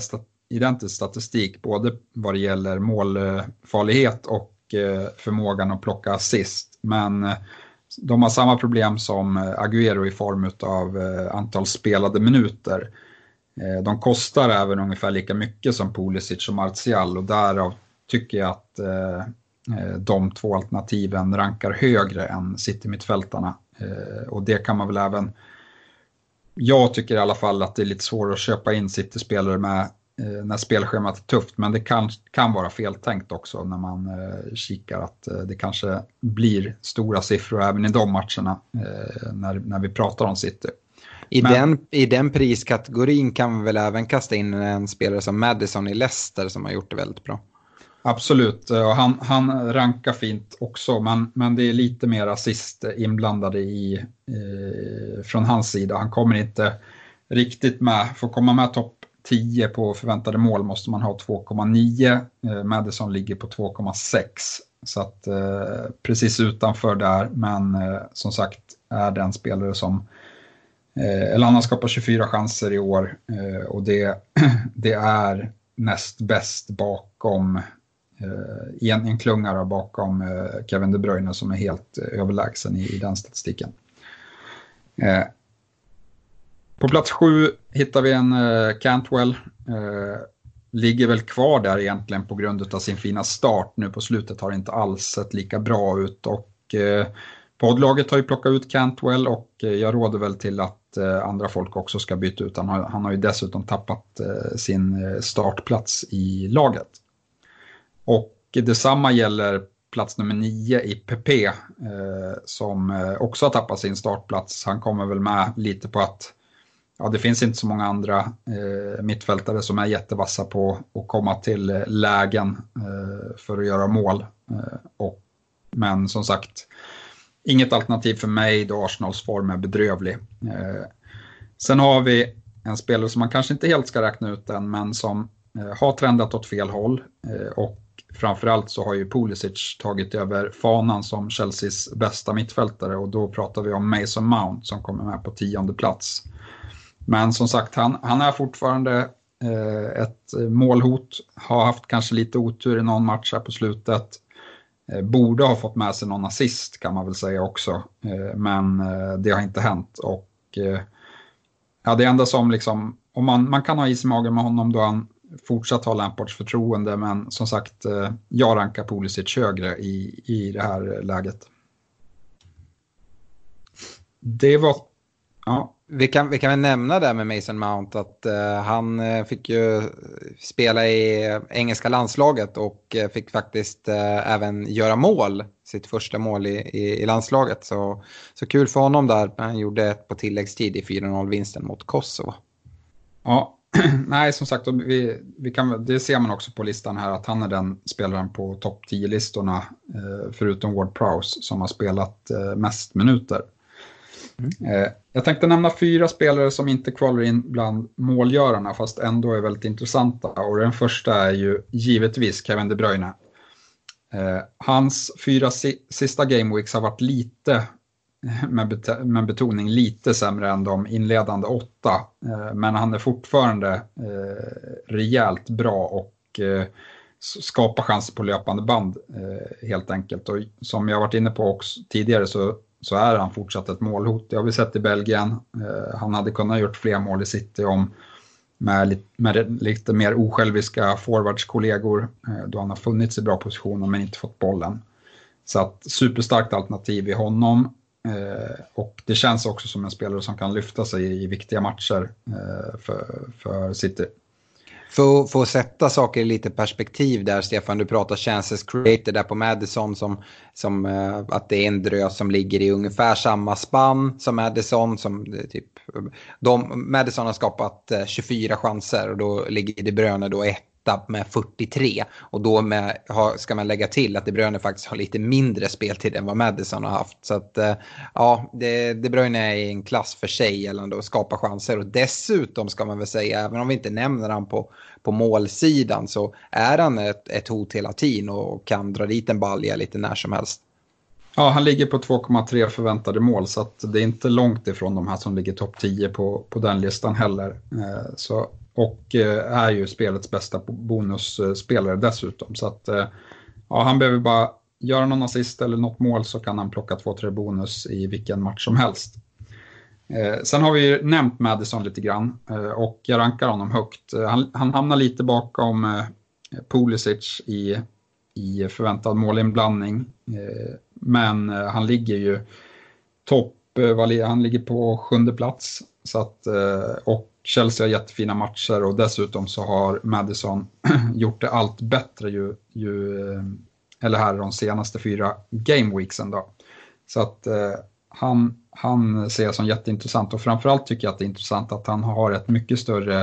identisk statistik både vad det gäller målfarlighet och eh, förmågan att plocka assist. Men eh, de har samma problem som eh, Agüero i form av antal spelade minuter. De kostar även ungefär lika mycket som Pulisic och Martial och därav tycker jag att de två alternativen rankar högre än City-mittfältarna. Eh, och det kan man väl även... Jag tycker i alla fall att det är lite svårare att köpa in City-spelare med eh, när spelschemat är tufft, men det kan, kan vara feltänkt också när man eh, kikar att eh, det kanske blir stora siffror även i de matcherna eh, när, när vi pratar om City. I, men, den, I den priskategorin kan vi väl även kasta in en spelare som Madison i Leicester som har gjort det väldigt bra. Absolut, eh, och han, han rankar fint också, men, men det är lite mer assist inblandade i, eh, från hans sida. Han kommer inte riktigt med, för att komma med topp 10 på förväntade mål måste man ha 2,9. Eh, Madison ligger på 2,6. Så att eh, precis utanför där, men eh, som sagt är den spelare som eh, eller han har skapat 24 chanser i år eh, och det, det är näst bäst bakom i en, en klunga bakom eh, Kevin De Bruyne som är helt eh, överlägsen i, i den statistiken. Eh, på plats sju hittar vi en Cantwell. ligger väl kvar där egentligen på grund av sin fina start. Nu på slutet har det inte alls sett lika bra ut. Och poddlaget har ju plockat ut Cantwell och jag råder väl till att andra folk också ska byta ut. Han har, han har ju dessutom tappat sin startplats i laget. Och detsamma gäller plats nummer 9, i PP eh, som eh, också har tappat sin startplats. Han kommer väl med lite på att ja, det finns inte så många andra eh, mittfältare som är jättevassa på att komma till eh, lägen eh, för att göra mål. Eh, och, men som sagt, inget alternativ för mig då Arsenals form är bedrövlig. Eh, sen har vi en spelare som man kanske inte helt ska räkna ut än, men som eh, har trendat åt fel håll. Eh, och framförallt så har ju Pulisic tagit över fanan som Chelseas bästa mittfältare och då pratar vi om Mason Mount som kommer med på tionde plats. Men som sagt, han, han är fortfarande eh, ett målhot. Har haft kanske lite otur i någon match här på slutet. Eh, borde ha fått med sig någon assist kan man väl säga också. Eh, men eh, det har inte hänt. Och eh, ja, det enda som liksom, om man, man kan ha is i magen med honom då han fortsatt ha Lampards förtroende. Men som sagt, eh, jag rankar Pulisic högre i, i det här läget. Det var, ja, vi kan, vi kan väl nämna det med Mason Mount att uh, han eh, fick ju spela i engelska landslaget och fick faktiskt även göra mål, sitt första mål i, i, i, landslaget. Så, så kul för honom där, han gjorde ett på tilläggstid i 4-0-vinsten mot Kosovo. Ja, nej som sagt, vi, vi kan, det ser man också på listan här att han är den spelaren på topp 10-listorna, förutom Ward Prowse, som har spelat mest minuter. Mm. Jag tänkte nämna fyra spelare som inte kvalar in bland målgörarna fast ändå är väldigt intressanta. Och den första är ju givetvis Kevin De Bruyne. Eh, hans fyra si sista gameweeks har varit lite, med, bet med betoning lite sämre än de inledande åtta. Eh, men han är fortfarande eh, rejält bra och eh, skapar chanser på löpande band helt enkelt. Och som jag varit inne på också tidigare så så är han fortsatt ett målhot. Det har vi sett i Belgien. Han hade kunnat gjort fler mål i City om med, med lite mer osjälviska forwardskollegor då han har funnits i bra positioner men inte fått bollen. Så att superstarkt alternativ i honom. Eh, och det känns också som en spelare som kan lyfta sig i viktiga matcher eh, för, för City. För, för att sätta saker i lite perspektiv där, Stefan, du pratar chances created där på Madison som, som eh, att det är en drös som ligger i ungefär samma spann som Madison. Som, eh, typ, de, Madison har skapat eh, 24 chanser och då ligger De Bruyne då ett med 43. Och då med, ha, ska man lägga till att De Bruyne faktiskt har lite mindre speltid än vad Madison har haft. Så att eh, ja, De, De Bruyne är i en klass för sig gällande att skapa chanser. Och dessutom ska man väl säga, även om vi inte nämner han på, på målsidan så är han ett, ett hot hela tiden och kan dra dit en balja lite när som helst. Ja, han ligger på 2,3 förväntade mål så att det är inte långt ifrån de här som ligger topp 10 på, på den listan heller. Eh, så, och eh, är ju spelets bästa bonusspelare dessutom. Så att eh, ja, han behöver bara göra någon assist eller något mål så kan han plocka 2-3 bonus i vilken match som helst. Eh, sen har vi ju nämnt Madison lite grann eh, och jag rankar honom högt. Eh, han, han hamnar lite bakom eh, Pulisic i, i förväntad målinblandning. Eh, men han ligger ju topp, han ligger på sjunde plats. Så att, och Chelsea har jättefina matcher och dessutom så har Madison gjort det allt bättre ju, ju eh, eller här de senaste fyra gameweeksen då. Så att eh, han, han ser jag som jätteintressant och framförallt tycker jag att det är intressant att han har ett mycket större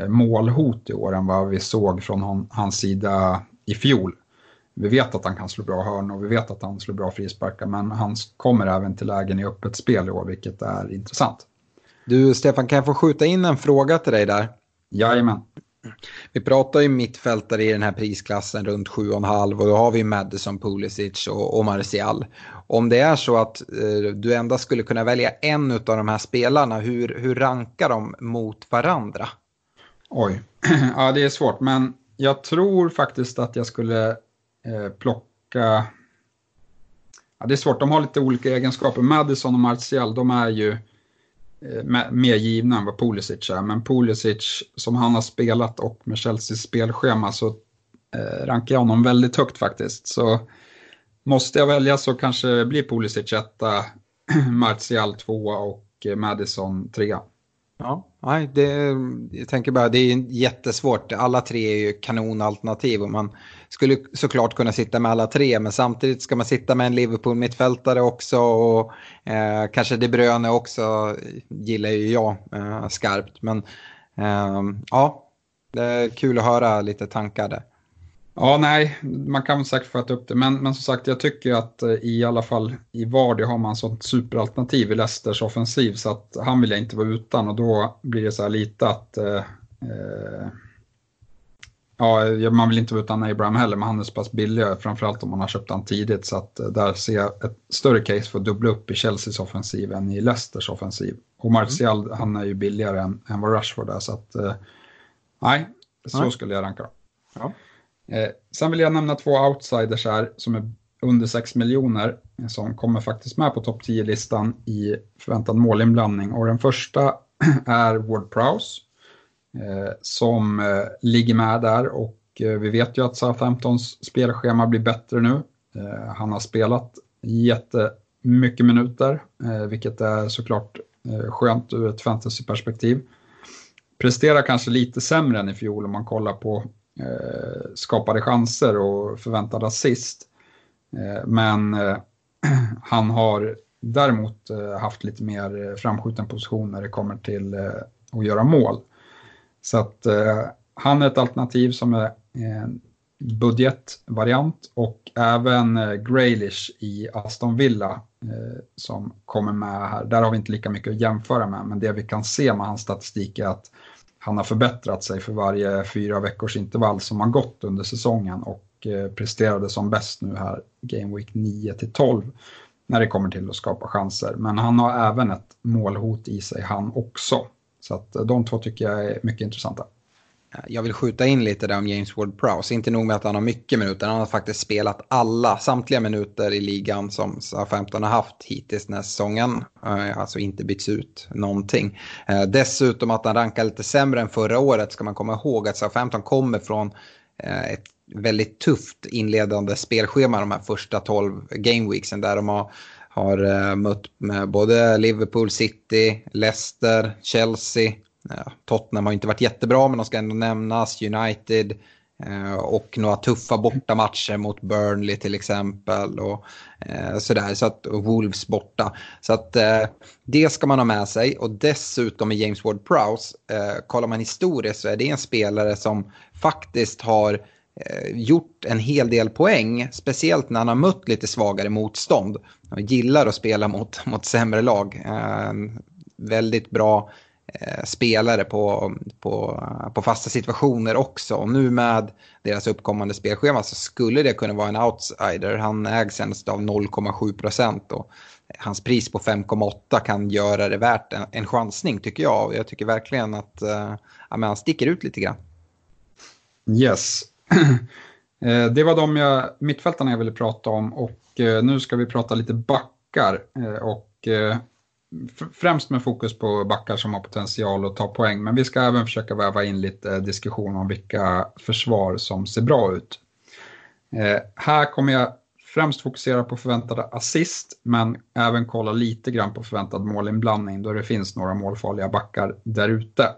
eh, målhot i år än vad vi såg från hans sida i fjol. Vi vet att han kan slå bra hörn och vi vet att han slår bra frisparkar men han kommer även till lägen i öppet spel i år vilket är intressant. Du Stefan, kan jag få skjuta in en fråga till dig där? Jajamän. Vi pratar ju mittfältare i den här prisklassen runt 7,5 och då har vi Madison, Pulisic och, och Martial. Om det är så att eh, du endast skulle kunna välja en av de här spelarna, hur, hur rankar de mot varandra? Oj, ja det är svårt men jag tror faktiskt att jag skulle eh, plocka Ja, det är svårt, de har lite olika egenskaper. Madison och Martial, de är ju Eh, mer givna än vad Pulisic är. Men Pulisic, som han har spelat och med Chelseas spelschema så eh, rankar jag honom väldigt högt faktiskt. Så måste jag välja så kanske blir Pulisic etta, Martial tvåa och eh, Madison trea. Ja, nej, det, jag tänker bara det är jättesvårt. Alla tre är ju kanonalternativ och man skulle såklart kunna sitta med alla tre men samtidigt ska man sitta med en Liverpool-mittfältare också och eh, kanske De Bruyne också gillar ju jag eh, skarpt. Men eh, ja, det är kul att höra lite tankar där. Ja, nej, man kan säkert få äta upp det. Men, men som sagt, jag tycker att eh, i alla fall i Vardy har man sånt superalternativ i Leicesters offensiv så att han vill jag inte vara utan och då blir det så här lite att eh, eh, Ja, man vill inte vara utan Abraham heller, men han är så pass billig, framförallt om man har köpt han tidigt. Så att eh, där ser jag ett större case för att dubbla upp i Chelseas offensiv än i Leicesters offensiv. Och Martial, mm. han är ju billigare än, än vad Rashford är, så att eh, nej, så nej. skulle jag ranka. Ja. Eh, sen vill jag nämna två outsiders här som är under 6 miljoner eh, som kommer faktiskt med på topp 10-listan i förväntad målinblandning. Och den första är Ward Prowse eh, som eh, ligger med där och eh, vi vet ju att Southamptons spelschema blir bättre nu. Eh, han har spelat jättemycket minuter, vilket är såklart skönt ur ett fantasyperspektiv. Presterar kanske lite sämre än i fjol om man kollar på Eh, skapade chanser och förväntad assist. Eh, men eh, han har däremot eh, haft lite mer framskjuten position när det kommer till eh, att göra mål. Så att eh, han är ett alternativ som är en budgetvariant och även eh, Graylish i Aston Villa eh, som kommer med här. Där har vi inte lika mycket att jämföra med, men det vi kan se med hans statistik är att han har förbättrat sig för varje fyra veckors intervall som har gått under säsongen och eh, presterade som bäst nu här Game Week 9 till 12 när det kommer till att skapa chanser. Men han har även ett målhot i sig han också. Så att eh, de två tycker jag är mycket intressanta. Jag vill skjuta in lite där om James Ward-Prowse. Inte nog med att han har mycket minuter, han har faktiskt spelat alla, samtliga minuter i ligan som SA-15 har haft hittills den här säsongen. Eh, alltså inte bytts ut någonting. Eh, dessutom att han rankar lite sämre än förra året ska man komma ihåg att SA-15 kommer från eh, ett väldigt tufft inledande spelschema de här första 12 gameweeksen där de har har mött med både Liverpool City, Leicester, Chelsea, Ja, Tottenham har inte varit jättebra men de ska ändå nämnas. United eh, och några tuffa bortamatcher mot Burnley till exempel. Och, eh, sådär, så att, och Wolves borta. Så att eh, det ska man ha med sig. Och dessutom med James Ward-Prowse, eh, kollar man historiskt så är det en spelare som faktiskt har eh, gjort en hel del poäng, speciellt när han har mött lite svagare motstånd. Han gillar att spela mot, mot sämre lag. Eh, väldigt bra Eh, Eh, spelare på, på, på fasta situationer också. Och nu med deras uppkommande spelschema så skulle det kunna vara en outsider. Han ägs endast av 0,7 procent och hans pris på 5,8 kan göra det värt en, en chansning tycker jag. Jag tycker verkligen att eh, ja, men han sticker ut lite grann. Yes. Eh, det var de jag, mittfältarna jag ville prata om och nu ska vi prata lite backar. Och främst med fokus på backar som har potential att ta poäng, men vi ska även försöka väva in lite eh, diskussion om vilka försvar som ser bra ut. Eh, här kommer jag främst fokusera på förväntade assist, men även kolla lite grann på förväntad målinblandning då det finns några målfarliga backar där ute.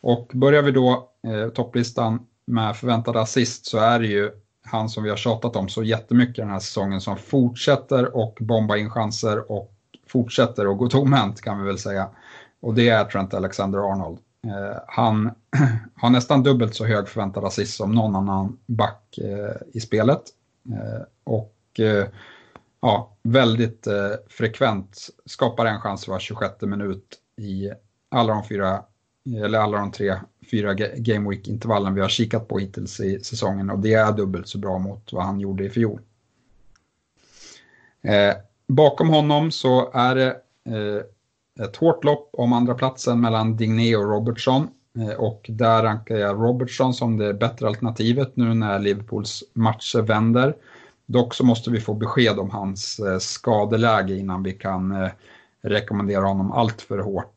Och börjar vi då eh, topplistan med förväntade assist så är det ju han som vi har tjatat om så jättemycket den här säsongen som fortsätter och bomba in chanser och fortsätter att gå tomhänt kan vi väl säga. Och det är Trent Alexander-Arnold. Eh, han har nästan dubbelt så hög förväntad assist som någon annan back eh, i spelet. Eh, och eh, ja, väldigt eh, frekvent skapar en chans var 26 minut i alla de fyra eller alla de tre, fyra Game Week-intervallen vi har kikat på hittills i säsongen och det är dubbelt så bra mot vad han gjorde i fjol. Eh, Bakom honom så är det eh, ett hårt lopp om andra platsen mellan Digné och Robertson. Eh, och där rankar jag Robertson som det bättre alternativet nu när Liverpools matcher vänder. Dock så måste vi få besked om hans eh, skadeläge innan vi kan rekommendera honom allt för hårt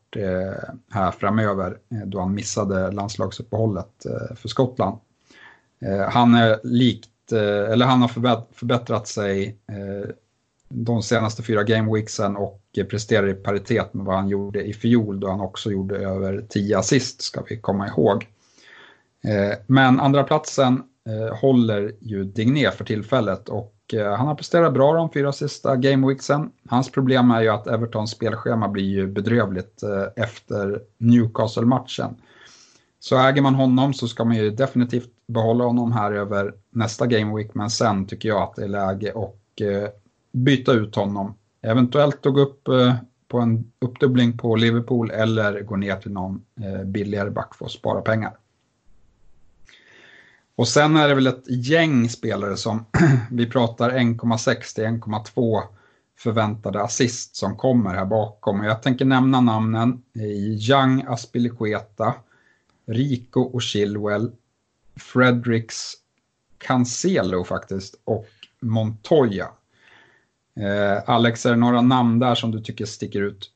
här framöver då han missade landslagsuppehållet för Skottland. Han är likt, eller han har förbättrat sig de senaste fyra gameweeksen och presterar i paritet med vad han gjorde i fjol då han också gjorde över 10 assist ska vi komma ihåg. Eh, men andra platsen eh, håller ju Digné för tillfället och eh, han har presterat bra de fyra sista gameweeksen. Hans problem är ju att Evertons spelschema blir ju bedrövligt efter Newcastle-matchen. Så äger man honom så ska man ju definitivt behålla honom här över nästa gameweek men sen tycker jag att det är läge och byta ut honom. Eventuellt gå upp eh, på en uppdubbling på Liverpool eller gå ner till någon eh, billigare back för att spara pengar. Och sen är det väl ett gäng spelare som vi pratar 1,6 till 1,2 förväntade assist som kommer här bakom. Och jag tänker nämna namnen i Young Aspilicueta, Rico och Chilwell, Fredericks Cancelo faktiskt och Montoya. Eh, Alex, är det några namn där som du tycker sticker ut?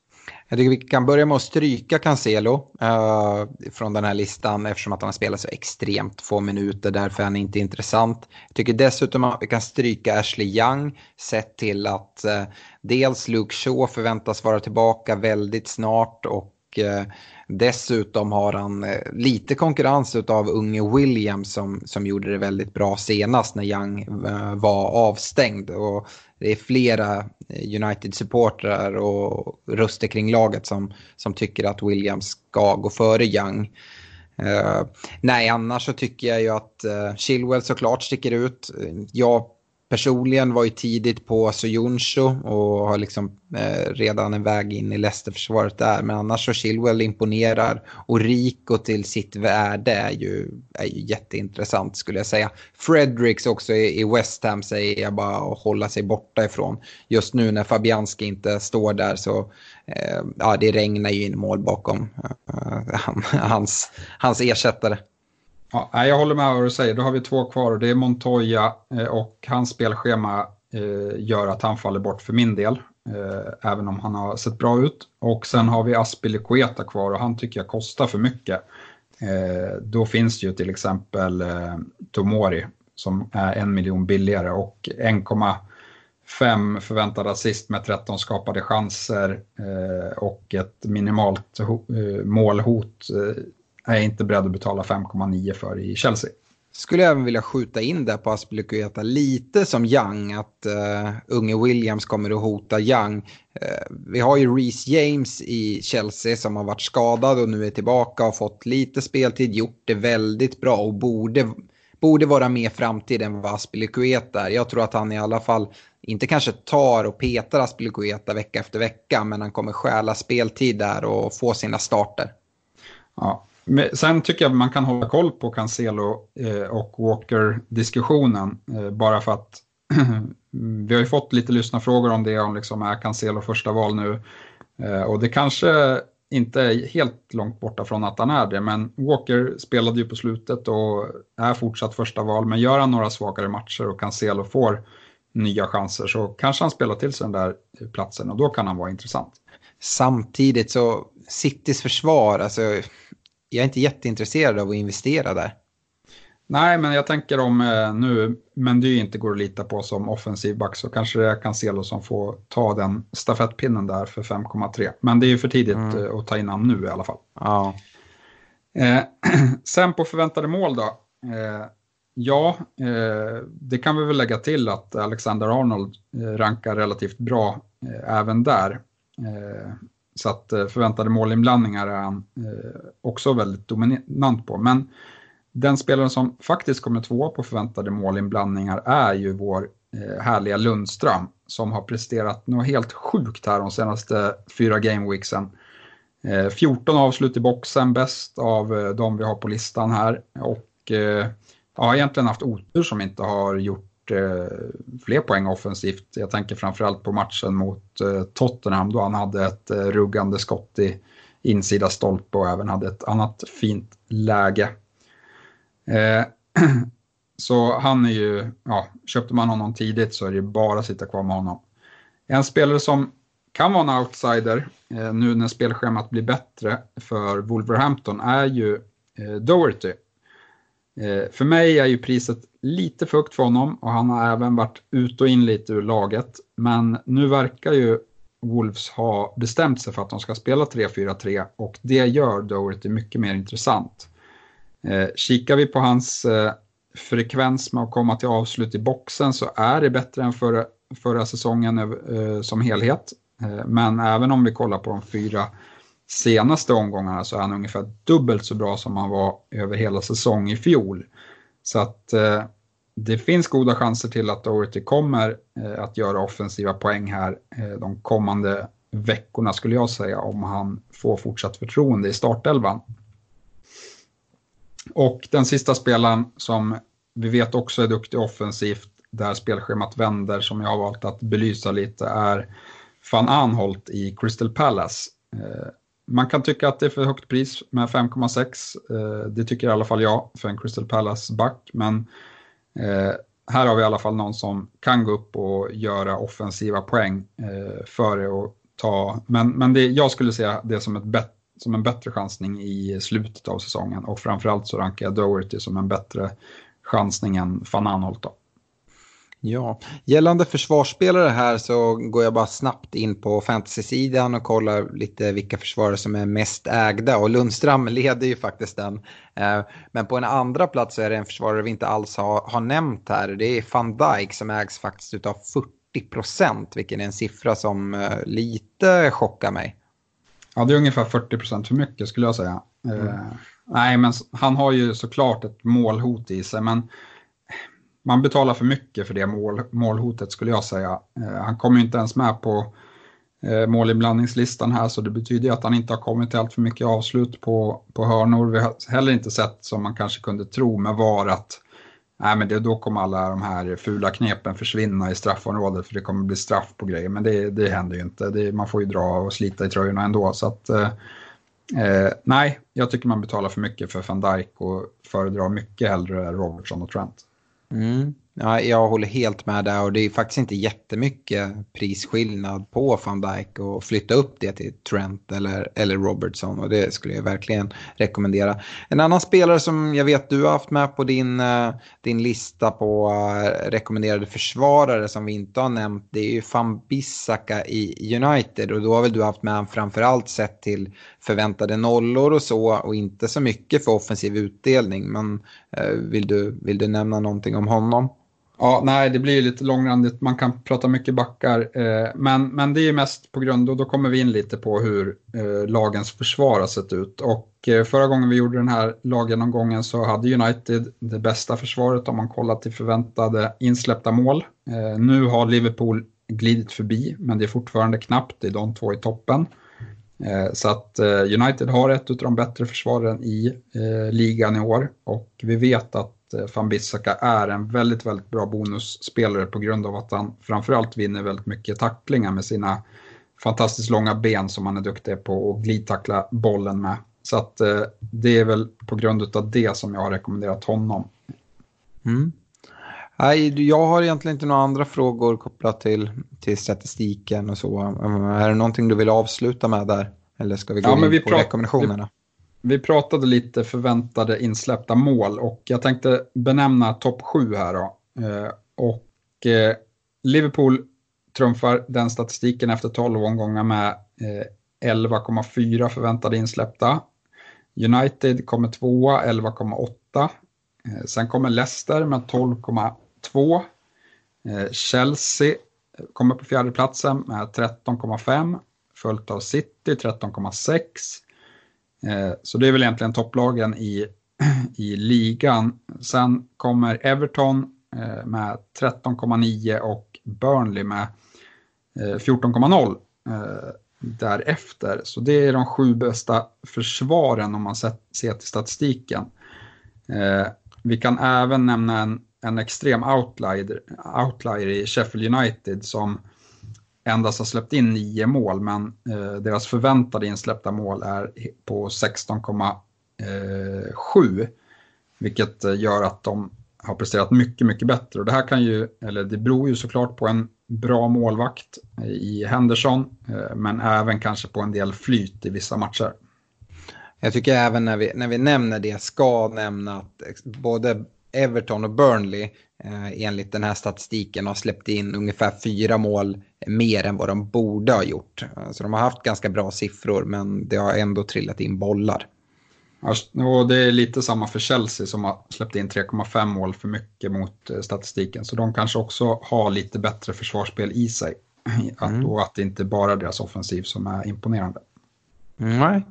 Jag tycker vi kan börja med att stryka Cancelo eh, från den här listan eftersom att han har spelat så extremt få minuter. Därför är han inte intressant. Jag tycker dessutom att vi kan stryka Ashley Young sett till att eh, dels Luke Shaw förväntas vara tillbaka väldigt snart och eh, Dessutom har han eh, lite konkurrens av unge Williams som, som gjorde det väldigt bra senast när Young eh, var avstängd. Och det är flera eh, United-supportrar och röster kring laget som, som tycker att Williams ska gå före Young. Uh, nej, annars så tycker jag ju att uh, Chilwell såklart sticker ut. Jag personligen var ju tidigt på Soyuncu och har liksom eh, redan en väg in i Leicester-försvaret där. Men annars så Chilwell imponerar och Rico till sitt värde är ju, är ju jätteintressant skulle jag säga. Fredericks också i, i West Ham säger jag bara att hålla sig borta ifrån. Just nu när Fabianski inte står där så eh, ja, det regnar ju in mål bakom eh, eh hans, hans ersättare. Ja, jag håller med vad du säger. Då har vi två kvar och det är Montoya eh, och hans spelschema eh, gör att han faller bort för min del. Eh, även om han har sett bra ut. Och sen har vi Aspilicueta kvar och han tycker jag kostar för mycket. Då finns det ju till exempel Tomori som är en miljon billigare och 1,5 förväntad assist med 13 skapade chanser och ett minimalt målhot är jag inte beredd att betala 5,9 för i Chelsea. Skulle jag även vilja skjuta in där på Aspilicueta lite som Young, att uh, unge Williams kommer att hota Young. Uh, vi har ju Reece James i Chelsea som har varit skadad och nu är tillbaka och fått lite speltid, gjort det väldigt bra och borde, borde vara mer framtid än vad Aspilicueta är. Jag tror att han i alla fall inte kanske tar och petar Aspilicueta vecka efter vecka, men han kommer stjäla speltid där och få sina starter. Ja, Sen tycker jag man kan hålla koll på Cancelo eh, och Walker-diskussionen eh, bara för att vi har ju fått lite lyssnarfrågor om det, om liksom är Cancelo första val nu. Eh, och det kanske inte är helt långt borta från att han är det, men Walker spelade ju på slutet och är fortsatt första val. Men gör han några svagare matcher och Cancelo får nya chanser så kanske han spelar till sig den där platsen och då kan han vara intressant. Samtidigt så Citys försvar, alltså jag är inte jätteintresserad av att investera där. Nej, men jag tänker om eh, nu Mendy inte går att lita på som offensiv back så kanske det är Cancelo som får ta den stafettpinnen där för 5,3. Men det är ju för tidigt mm. Eh, att ta in honom nu i alla fall. Ja. Eh, sen på förväntade mål då. Eh, ja, eh, det kan vi väl lägga till att Alexander Arnold rankar relativt bra även där. Så att eh, förväntade målinblandningar är han också väldigt dominant på. Men den spelaren som faktiskt kommer tvåa på förväntade målinblandningar är ju vår eh, härliga Lundström som har presterat något helt sjukt här de senaste fyra gameweeksen. 14 avslut i boxen, bäst av de vi har på listan här. Och jag har egentligen haft otur som inte har gjort Eh, fler poäng offensivt. Jag tänker framförallt på matchen mot eh, Tottenham då han hade ett eh, ruggande skott i insida stolpe och även hade ett annat fint läge. Så han är ju, ja, köpte man honom tidigt så är det bara att sitta kvar med honom. En spelare som kan vara en outsider nu när spelschemat blir bättre för Wolverhampton är ju Doherty. Eh, för mig är ju priset lite för högt för honom och han har även varit ut och in lite ur laget. Men nu verkar ju Wolves ha bestämt sig för att de ska spela 3-4-3 och det gör Doherty mycket mer intressant. Eh, kikar vi på hans eh, frekvens med att komma till avslut i boxen så är det bättre än förra, förra säsongen som helhet. Men även om vi kollar på de fyra senaste omgångarna så är han ungefär dubbelt så bra som han var över hela säsong i fjol. Så att eh, det finns goda chanser till att Doherty kommer eh, att göra offensiva poäng här eh, de kommande veckorna skulle jag säga om han får fortsatt förtroende i startelvan. Och den sista spelaren som vi vet också är duktig offensivt, där spelschemat vänder, som jag har valt att belysa lite, är van Anholt i Crystal Palace. Eh, man kan tycka att det är för högt pris med 5,6. Eh, det tycker i alla fall jag för en Crystal Palace-back, men eh, här har vi i alla fall någon som kan gå upp och göra offensiva poäng eh, före och ta, men, men det, jag skulle säga det som ett bet, som en bättre chansning i slutet av säsongen och framförallt så rankar jag Doherty som en bättre chansning än van Anholt då. Ja, gällande försvarsspelare här så går jag bara snabbt in på fantasy-sidan och kollar lite vilka försvarare som är mest ägda och Lundström leder ju faktiskt den. Eh, men på en andra plats så är det en försvarare vi inte alls har, har nämnt här. Det är van Dijk som ägs faktiskt av 40 procent, vilken är en siffra som eh, lite chockar mig. Ja, det är ungefär 40 procent för mycket skulle jag säga. Mm. Uh, nej, men han har ju såklart ett målhot i sig, men man betalar för mycket för det mål, målhotet skulle jag säga. Eh, han kommer ju inte ens med på eh, målinblandningslistan här, så det betyder att han inte har kommit till allt för mycket avslut på, på hörnor. Vi har heller inte sett, som man kanske kunde tro med VAR, att Nej, men det, då kommer alla de här fula knepen försvinna i straffområdet för det kommer bli straff på grejer. Men det, det händer ju inte. Det, man får ju dra och slita i tröjorna ändå. Så att, eh, eh nej, jag tycker man betalar för mycket för van Dijk och föredrar mycket hellre Robertson och Trent. Mm. Ja, jag håller helt med där och det är faktiskt inte jättemycket prisskillnad på van Dijk och flytta upp det till Trent eller, eller Robertson och det skulle jag verkligen rekommendera. En annan spelare som jag vet du har haft med på din, eh, din lista på eh, rekommenderade försvarare som vi inte har nämnt det är ju van Bissaka i United och då har väl du haft med honom framförallt sett till förväntade nollor och så och inte så mycket för offensiv utdelning men eh, vill, du, vill du nämna någonting om honom? Ja, nej, det blir ju lite långrandigt. Man kan prata mycket backar. Eh, men, men det är ju mest på grund, och då kommer vi in lite på hur eh, lagens försvar har sett ut. Och eh, förra gången vi gjorde den här laggenomgången så hade United det bästa försvaret om man kollar till förväntade insläppta mål. Eh, nu har Liverpool glidit förbi, men det är fortfarande knappt. Det är de två i toppen. Eh, så att eh, United har ett av de bättre försvaren i eh, ligan i år och vi vet att van Bissaka är en väldigt, väldigt bra bonusspelare på grund av att han framförallt vinner väldigt mycket tacklingar med sina fantastiskt långa ben som han är duktig på att glidtackla bollen med. Så att eh, det är väl på grund av det som jag har rekommenderat honom. Mm. Nej, jag har egentligen inte några andra frågor kopplat till, till statistiken och så. Är det någonting du vill avsluta med där? Eller ska vi gå ja, in på rekommendationerna? Vi pratade lite förväntade insläppta mål och jag tänkte benämna topp sju här då. Eh, och eh, Liverpool trumfar den statistiken efter 12 omgångar med eh, 11,4 förväntade insläppta. United kommer tvåa, 11,8. Sen kommer Leicester med 12,2. Chelsea kommer på fjärde platsen med 13,5. Följt av City 13,6. Eh, så det är väl egentligen topplagen i, i ligan. Sen kommer Everton eh, med 13,9 och Burnley med eh, 14,0 därefter. Så det är de sju bästa försvaren om man ser till statistiken. Vi kan även nämna en, en extrem outlier, outlier i Sheffield United som endast har släppt in nio mål, men eh, deras förväntade insläppta mål är på 16,7. Eh, vilket eh, gör att de har presterat mycket, mycket bättre. Och det här kan ju, eller det beror ju såklart på en bra målvakt eh, i Henderson, eh, men även kanske på en del flyt i vissa matcher. Jag tycker även när vi, när vi nämner det ska nämna att både Everton och Burnley eh, enligt den här statistiken har släppt in ungefär fyra mål mer än vad de borde ha gjort. Så de har haft ganska bra siffror men det har ändå trillat in bollar. Och det är lite samma för Chelsea som har släppt in 3,5 mål för mycket mot eh, statistiken. Så de kanske också har lite bättre försvarsspel i sig. Mm. och att det inte bara är deras offensiv som är imponerande. Nej,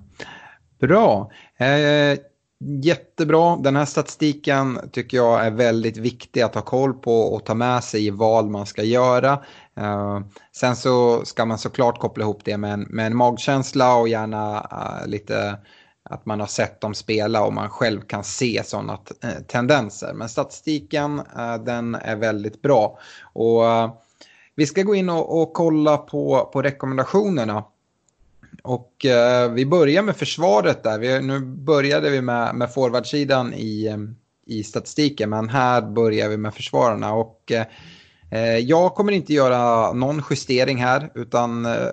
bra. Eh, jättebra. Den här statistiken tycker jag är väldigt viktig att ha koll på och ta med sig i val man ska göra. Uh, sen så ska man såklart koppla ihop det med en, med en magkänsla och gärna uh, lite att man har sett dem spela och man själv kan se sådana uh, tendenser. Men statistiken den är väldigt bra. Och vi ska gå in och, och kolla på, på rekommendationerna. Och eh, vi börjar med försvaret där. Vi, nu började vi med, med forwardsidan i, eh, i statistiken, men här börjar vi med försvararna. Och eh, eh, jag kommer inte göra någon justering här, utan eh,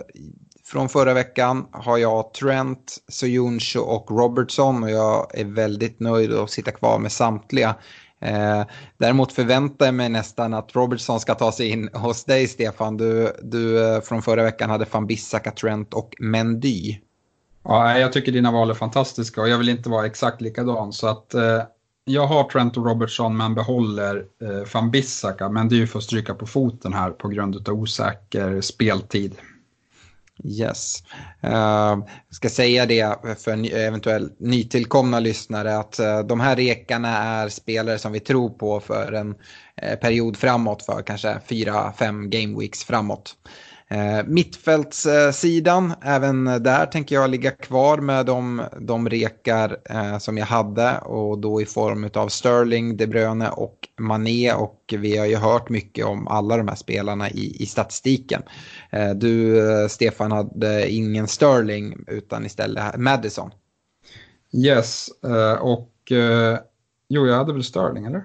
från förra veckan har jag Trent, Soyuncu och Robertson och jag är väldigt nöjd att sitta kvar med samtliga. Eh, däremot förväntar jag mig nästan att Robertson ska ta sig in hos dig Stefan. Du, du eh, från förra veckan hade van Bissaka, Trent och Mendy. Ja, jag tycker dina val är fantastiska och jag vill inte vara exakt likadan. Så att eh, jag har Trent och Robertson men behåller eh, van Bissaka. Men det är ju för att stryka på foten här på grund av osäker speltid. Yes. Uh, jag ska säga det för eventuellt nytillkomna lyssnare att uh, de här rekarna är spelare som vi tror på för en uh, period framåt för kanske fyra, fem game weeks framåt. Eh, mittfältssidan, även där tänker jag ligga kvar med de, de rekar eh, som jag hade och då i form av Sterling, De Bruyne och Mané och vi har ju hört mycket om alla de här spelarna i, i statistiken. Eh, du, eh, Stefan, hade ingen Sterling utan istället Madison. Yes, eh, och eh, jo, jag hade väl Sterling, eller?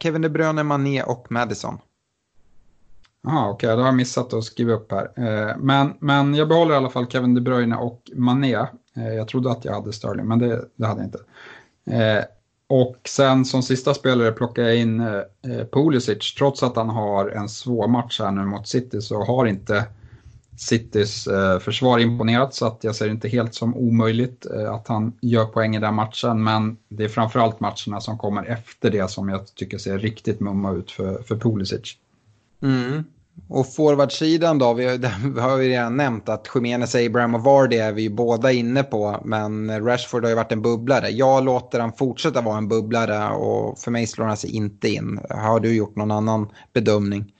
Kevin De Bruyne, Mané och Madison. Jaha, okej, okay, då har jag missat att skriva upp här. Eh, men, men jag behåller i alla fall Kevin De Bruyne och Mané. Eh, jag trodde att jag hade Sterling, men det, det hade jag inte. Eh, och sen som sista spelare plockar jag in Pulisic. Trots att han har en svår match här nu mot City så har inte Citys försvar imponerat så att jag ser inte helt som omöjligt att han gör poäng i den matchen. Men det är framförallt matcherna som kommer efter det som jag tycker ser riktigt mumma ut för, för Pulisic. Mm. Och forwardsidan då, vi, vi har ju redan nämnt att Jiménez, Abraham och Vardy är vi ju båda inne på. Men Rashford har ju varit en bubblare. Jag låter han fortsätta vara en bubblare och för mig slår han sig inte in. Har du gjort någon annan bedömning?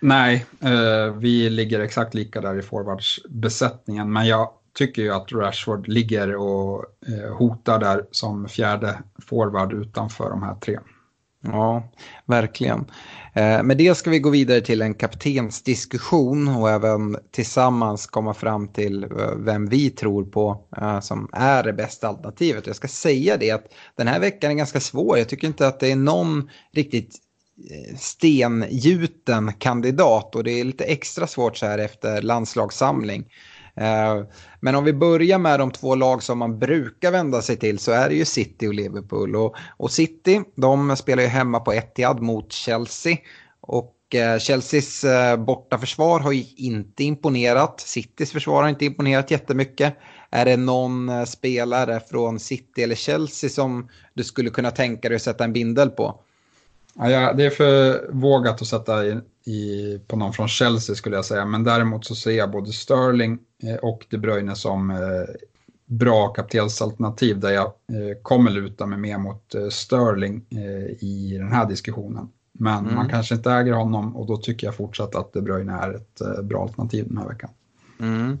Nej, eh, vi ligger exakt lika där i forwardsbesättningen. Men jag tycker ju att Rashford ligger och eh, hotar där som fjärde forward utanför de här tre. Ja, verkligen. Eh, med det ska vi gå vidare till en kaptensdiskussion och även tillsammans komma fram till eh, vem vi tror på eh, som är det bästa alternativet. Jag ska säga det att den här veckan är ganska svår. Jag tycker inte att det är någon riktigt stengjuten kandidat och det är lite extra svårt så här efter landslagssamling. Eh, men om vi börjar med de två lag som man brukar vända sig till så är det ju City och Liverpool. Och, och City, de spelar ju hemma på Etihad mot Chelsea. Och eh, Chelseas eh, bortaförsvar har ju inte imponerat. Citys försvar har inte imponerat jättemycket. Är det någon eh, spelare från City eller Chelsea som du skulle kunna tänka dig att sätta en bindel på? Ja, det är för vågat att sätta i, i, på någon från Chelsea skulle jag säga. Men däremot så ser jag både Sterling och De Bruyne som eh, bra kaptensalternativ där jag eh, kommer luta mig mer mot eh, Sterling eh, i den här diskussionen. Men mm. man kanske inte äger honom och då tycker jag fortsatt att De Bruyne är ett eh, bra alternativ den här veckan. Mm.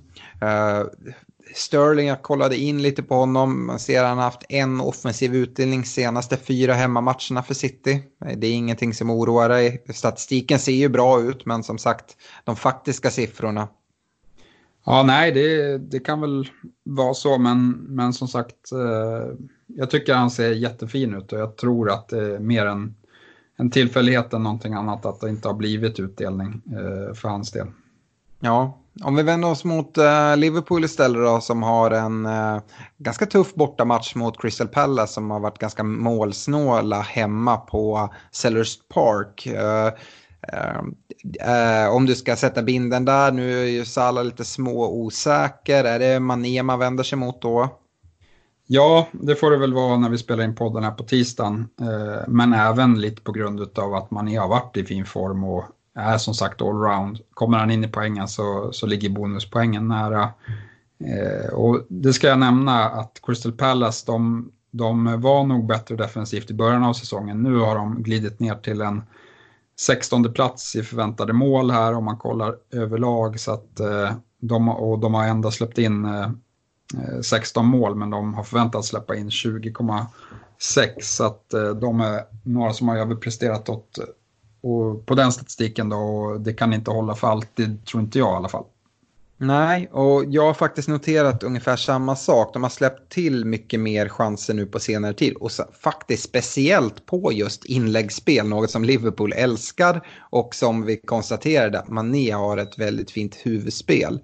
Sterling, jag kollade in lite på honom. Man ser att han har haft en offensiv utdelning senaste fyra hemmamatcherna för City. Det är ingenting som oroar dig. Statistiken ser ju bra ut, men som sagt, de faktiska siffrorna. Ja, nej, det, det kan väl vara så, men, men som sagt, eh, jag tycker han ser jättefin ut och jag tror att det är mer en, en tillfällighet än någonting annat att det inte har blivit utdelning eh, för hans del. Ja, Om vi vänder oss mot eh, Liverpool istället då som har en eh, ganska tuff bortamatch mot Crystal Palace som har varit ganska målsnåla hemma på Sellers Park. Eh, Uh, om du ska sätta binden där, nu är ju Salah lite små osäker. Är det Mané man vänder sig mot då? Ja, det får det väl vara när vi spelar in podden här på tisdagen. Eh, men även lite på grund av att Mané har varit i fin form och är som sagt allround. Kommer han in i poängen så, så ligger bonuspoängen nära. Eh, och det ska jag nämna att Crystal Palace, de, de var nog bättre defensivt i början av säsongen. Nu har de glidit ner till en 16 plats i förväntade mål här om man kollar överlag. Så att, eh, de, och de har ändå släppt in eh, eh 16 mål men de har förväntat släppa in 20,6 så att eh, de är några som har överpresterat åt, och på den statistiken då, och det kan inte hålla för alltid, tror inte jag i alla fall. Nej, och jag har faktiskt noterat ungefär samma sak. De har släppt till mycket mer chanser nu på senare tid. Och så, faktiskt speciellt på just inläggsspel, något som Liverpool älskar. Och som vi konstaterade att Mané har ett väldigt fint huvudspel.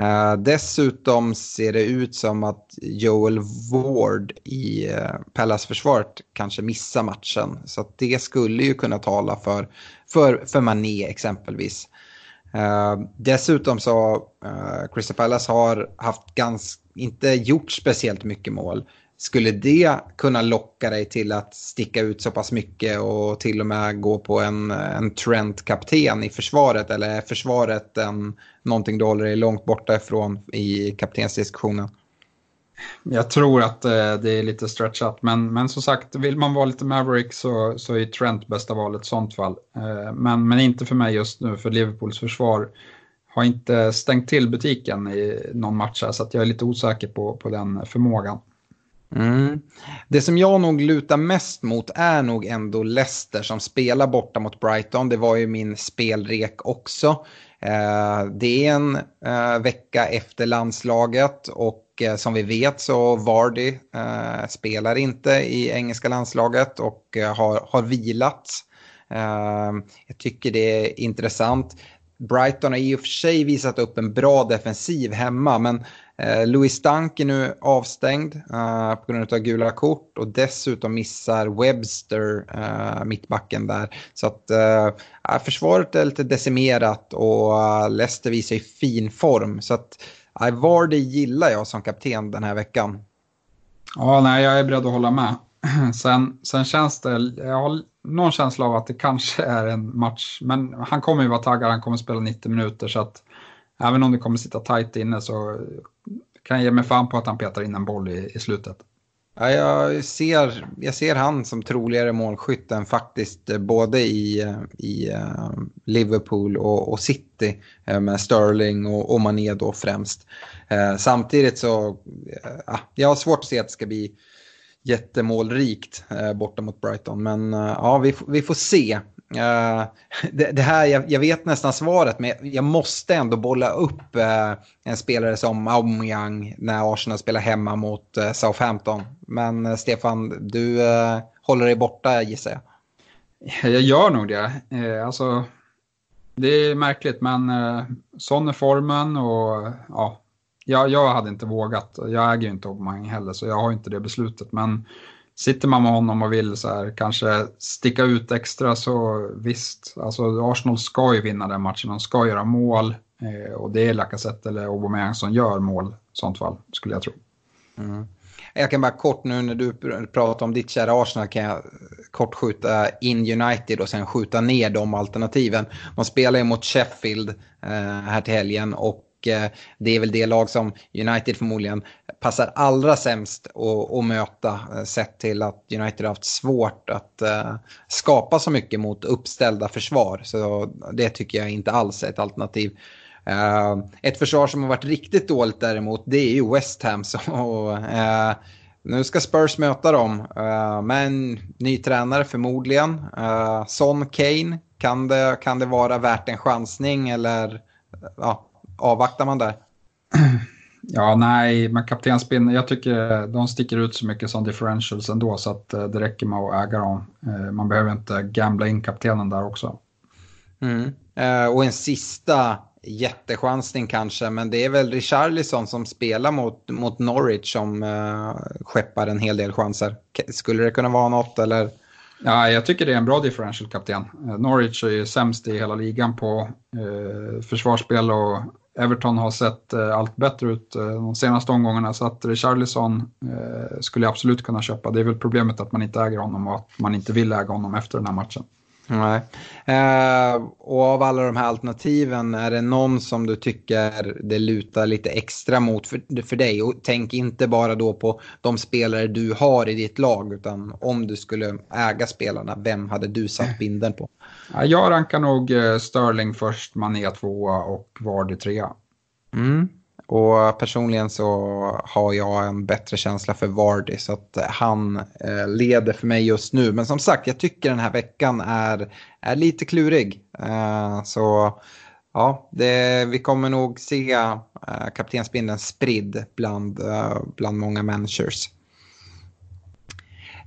Uh, dessutom ser det ut som att Joel Ward i eh, uh, Palace-försvaret kanske missar matchen. Så det skulle ju kunna tala för, för, för Mané exempelvis. Uh, dessutom så uh, Crystal Palace har haft ganska, inte gjort speciellt mycket mål. Skulle det kunna locka dig till att sticka ut så pass mycket och till och med gå på en, en Trent-kapten i försvaret? Eller är försvaret en, någonting du håller dig långt borta ifrån i kaptensdiskussionen? Jag tror att eh, det är lite stretchat, men, men som sagt, vill man vara lite Maverick så, så är Trent bästa valet i sånt fall. Eh, men, men inte för mig just nu, för Liverpools försvar har inte stängt till butiken i någon match här, så jag är lite osäker på, på den förmågan. Mm. Det som jag nog lutar mest mot är nog ändå Leicester som spelar borta mot Brighton. Det var ju min spelrek också. Eh, det är en eh, vecka efter landslaget och eh, som vi vet så Vardy eh, spelar inte i engelska landslaget och eh, har, har vilat. Eh, jag tycker det är intressant. Brighton har i och för sig visat upp en bra defensiv hemma men Eh, Louis Dunk är nu avstängd eh, på grund av gula kort och dessutom missar Webster eh, mittbacken där. Så att eh, försvaret är lite decimerat och Leicester visar i fin form. Så att Vardy gillar jag som kapten den här veckan. Ja, nej, jag är beredd att hålla med. Sen, sen känns det, jag har någon känsla av att det kanske är en match, men han kommer ju vara taggad, han kommer spela 90 minuter så att även om det kommer sitta tajt inne så kan jag ge mig fan på att han petar in en boll i, i slutet. Ja, jag, ser, jag ser han som troligare målskytt än faktiskt eh, både i, eh, i eh, Liverpool och, och City med Sterling och, och Mané då främst. Samtidigt så, ja, jag har svårt att se att det ska bli jättemålrikt borta mot Brighton. Men ja, vi, vi får se. Uh, det, det, här, jag, jag, vet nästan svaret, men jag måste ändå bolla upp uh, en spelare som Aubameyang när Arsenal spelar hemma mot uh, Southampton. Men Stefan, du håller dig borta gissar jag. Jag gör nog det. alltså, det är märkligt, men sån är formen och ja, jag, jag hade inte vågat. Jag äger ju inte Aubameyang heller, så jag har inte det beslutet. Men sitter man med honom och vill så här, kanske sticka ut extra så visst, alltså Arsenal ska ju vinna den matchen, de ska göra mål eh, och det är Lacazette eller Aubameyang som gör mål i sånt fall, skulle jag tro. Mm. Jag kan bara kort nu när du pratar om ditt kära Arsenal kan jag kort skjuta in United och sen skjuta ner de alternativen. Man spelar ju mot Sheffield eh, här till helgen och Eh, det är väl det lag som United förmodligen passar allra sämst att, att möta. Eh, sett till att United har haft svårt att eh, skapa så mycket mot uppställda försvar. Så det tycker jag inte alls är ett alternativ. Ett försvar som har varit riktigt dåligt däremot det är ju West Ham. Så, nu ska Spurs möta dem Men med en ny tränare förmodligen. Son Kane, kan det, kan det vara värt en chansning eller ja, avvaktar man där? Ja, nej, men kaptensbindeln, jag tycker de sticker ut så mycket som differentials ändå så att eh, det räcker med att äga dem. Eh, man behöver inte gambla in kaptenen där också. Mm. Eh, och en sista jättechansning kanske, men det är väl Richarlison som spelar mot, mot Norwich som uh, skeppar en hel del chanser. Skulle det kunna vara något eller? Ja, jag tycker det är en bra differential-kapten. Norwich är ju sämst i hela ligan på uh, försvarsspel och Everton har sett eh, allt bättre ut eh, de senaste omgångarna så att Richarlison eh, skulle jag absolut kunna köpa. Det är väl problemet att man inte äger honom och att man inte vill äga honom efter den här matchen. Nej. Eh, och av alla de här alternativen, är det någon som du tycker det lutar lite extra mot för, för dig? Och tänk inte bara då på de spelare du har i ditt lag, utan om du skulle äga spelarna, vem hade du satt binden på? Ja, jag rankar nog eh, Sterling först, Mané tvåa och Vardy trea. Mm. Och personligen så har jag en bättre känsla för Vardy så att eh, han eh, leder för mig just nu. Men som sagt, jag tycker den här veckan är, är lite klurig. Eh, så ja, det, vi kommer nog se eh, kaptensbindeln spridd bland, eh, bland många managers.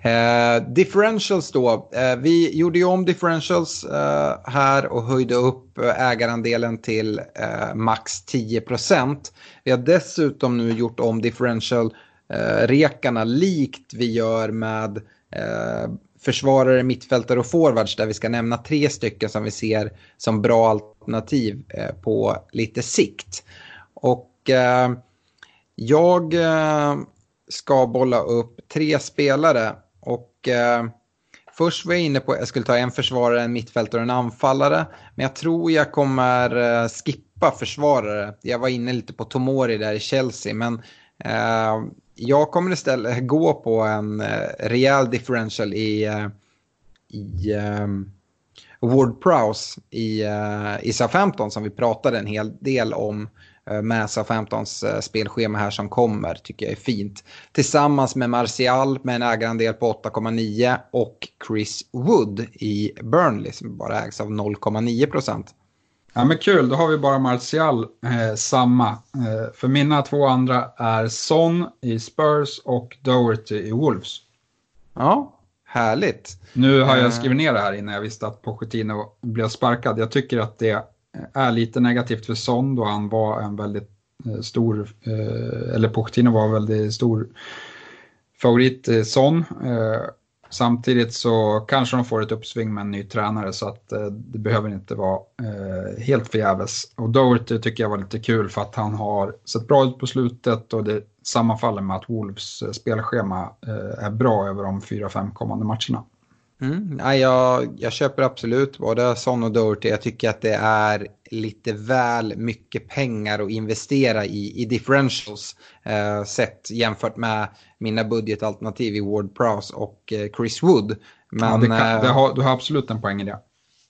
Eh, differentials då. Eh, vi gjorde ju om differentials eh, här och höjde upp eh, ägarandelen till eh, max 10%. Vi har dessutom nu gjort om differential-rekarna eh, likt vi gör med eh, försvarare, mittfältare och forwards där vi ska nämna tre stycken som vi ser som bra alternativ eh, på lite sikt. Och eh, jag ska bolla upp tre spelare eh, först var jag inne på att jag skulle ta en försvarare, en mittfältare och en anfallare. Men jag tror jag kommer eh, skippa försvarare. Jag var inne lite på Tomori där i Chelsea. Men eh, jag kommer istället gå på en eh, rejäl differential i, eh, i eh, Ward Prowse i, uh, i Southampton som vi pratade en hel del om med Southamptons uh, spelschema här som kommer tycker jag är fint. Tillsammans med Martial med en ägarandel på 8,9 och Chris Wood i Burnley som bara ägs av 0,9 procent. Ja men kul, då har vi bara Martial eh, samma. Eh, för mina två andra är Son i Spurs och Doherty i Wolves. Ja, Härligt. Nu har jag eh. skrivit ner det här innan jag visste att Pochettino blev sparkad. Jag tycker att det är lite negativt för Son då han var en väldigt eh, stor, eh, eller Pochettino var en väldigt stor favorit eh, Son. Samtidigt så kanske de får ett uppsving med en ny tränare så att det behöver inte vara helt förgäves. Och Doherty tycker jag var lite kul för att han har sett bra ut på slutet och det sammanfaller med att Wolves spelschema är bra över de fyra, fem kommande matcherna. Mm, ja, jag, jag köper absolut både Son och Doherty. Jag tycker att det är lite väl mycket pengar att investera i, i differentials eh, sett jämfört med mina budgetalternativ i Ward Prowse och eh, Chris Wood. Men, ja, det kan, det har, du har absolut en poäng i det.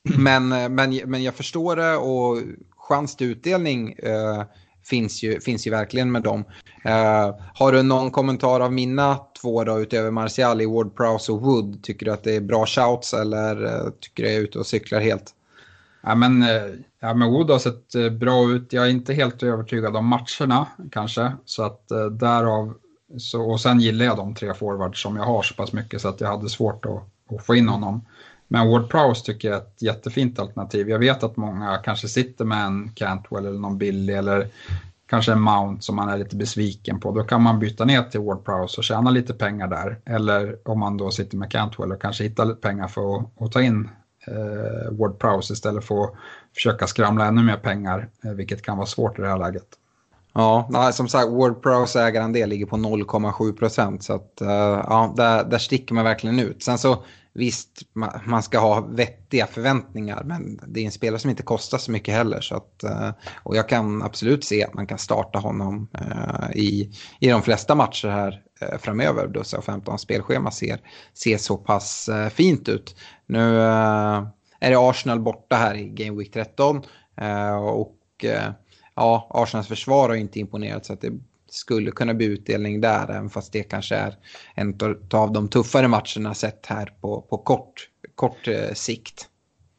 Men, men, men jag förstår det och chans till utdelning eh, finns ju, finns ju verkligen med dem. Uh, har du någon kommentar av mina två då utöver Martial i Ward Prowse och Wood? Tycker du att det är bra shouts eller eh, tycker du att jag är ute och cyklar helt? Ja men, eh, ja, men Wood har sett eh, bra ut. Jag är inte helt övertygad om matcherna kanske. Så att därav, så, och sen gillar jag de tre forwards som jag har så pass mycket så att jag hade svårt att, att få in honom. Men Ward Prowse tycker jag är ett jättefint alternativ. Jag vet att många kanske sitter med en Cantwell eller någon Billy eller kanske en Mount som man är lite besviken på. Då kan man byta ner till Ward Prowse och tjäna lite pengar där. Eller om man då sitter med Cantwell och kanske hittar lite pengar för att, att ta in eh, Ward Prowse istället för att försöka skramla ännu mer pengar, eh, vilket kan vara svårt i det här läget. Ja, som sagt, Ward Prowse ägarandel ligger på 0,7 procent. Så att, eh, ja, där, där sticker man verkligen ut. Sen så visst, man ska ha vettiga förväntningar, men det är en spelare som inte kostar så mycket heller. Så att, eh, och jag kan absolut se att man kan starta honom eh, i, i de flesta matcher här eh, framöver. Då så 15 spelschema ser, ser så pass fint ut. Nu är det Arsenal borta här i Game Week 13. och ja, Arsenals försvar har inte imponerat så att det skulle kunna bli utdelning där, även fast det kanske är en av de tuffare matcherna sett här på, på kort, kort eh, sikt.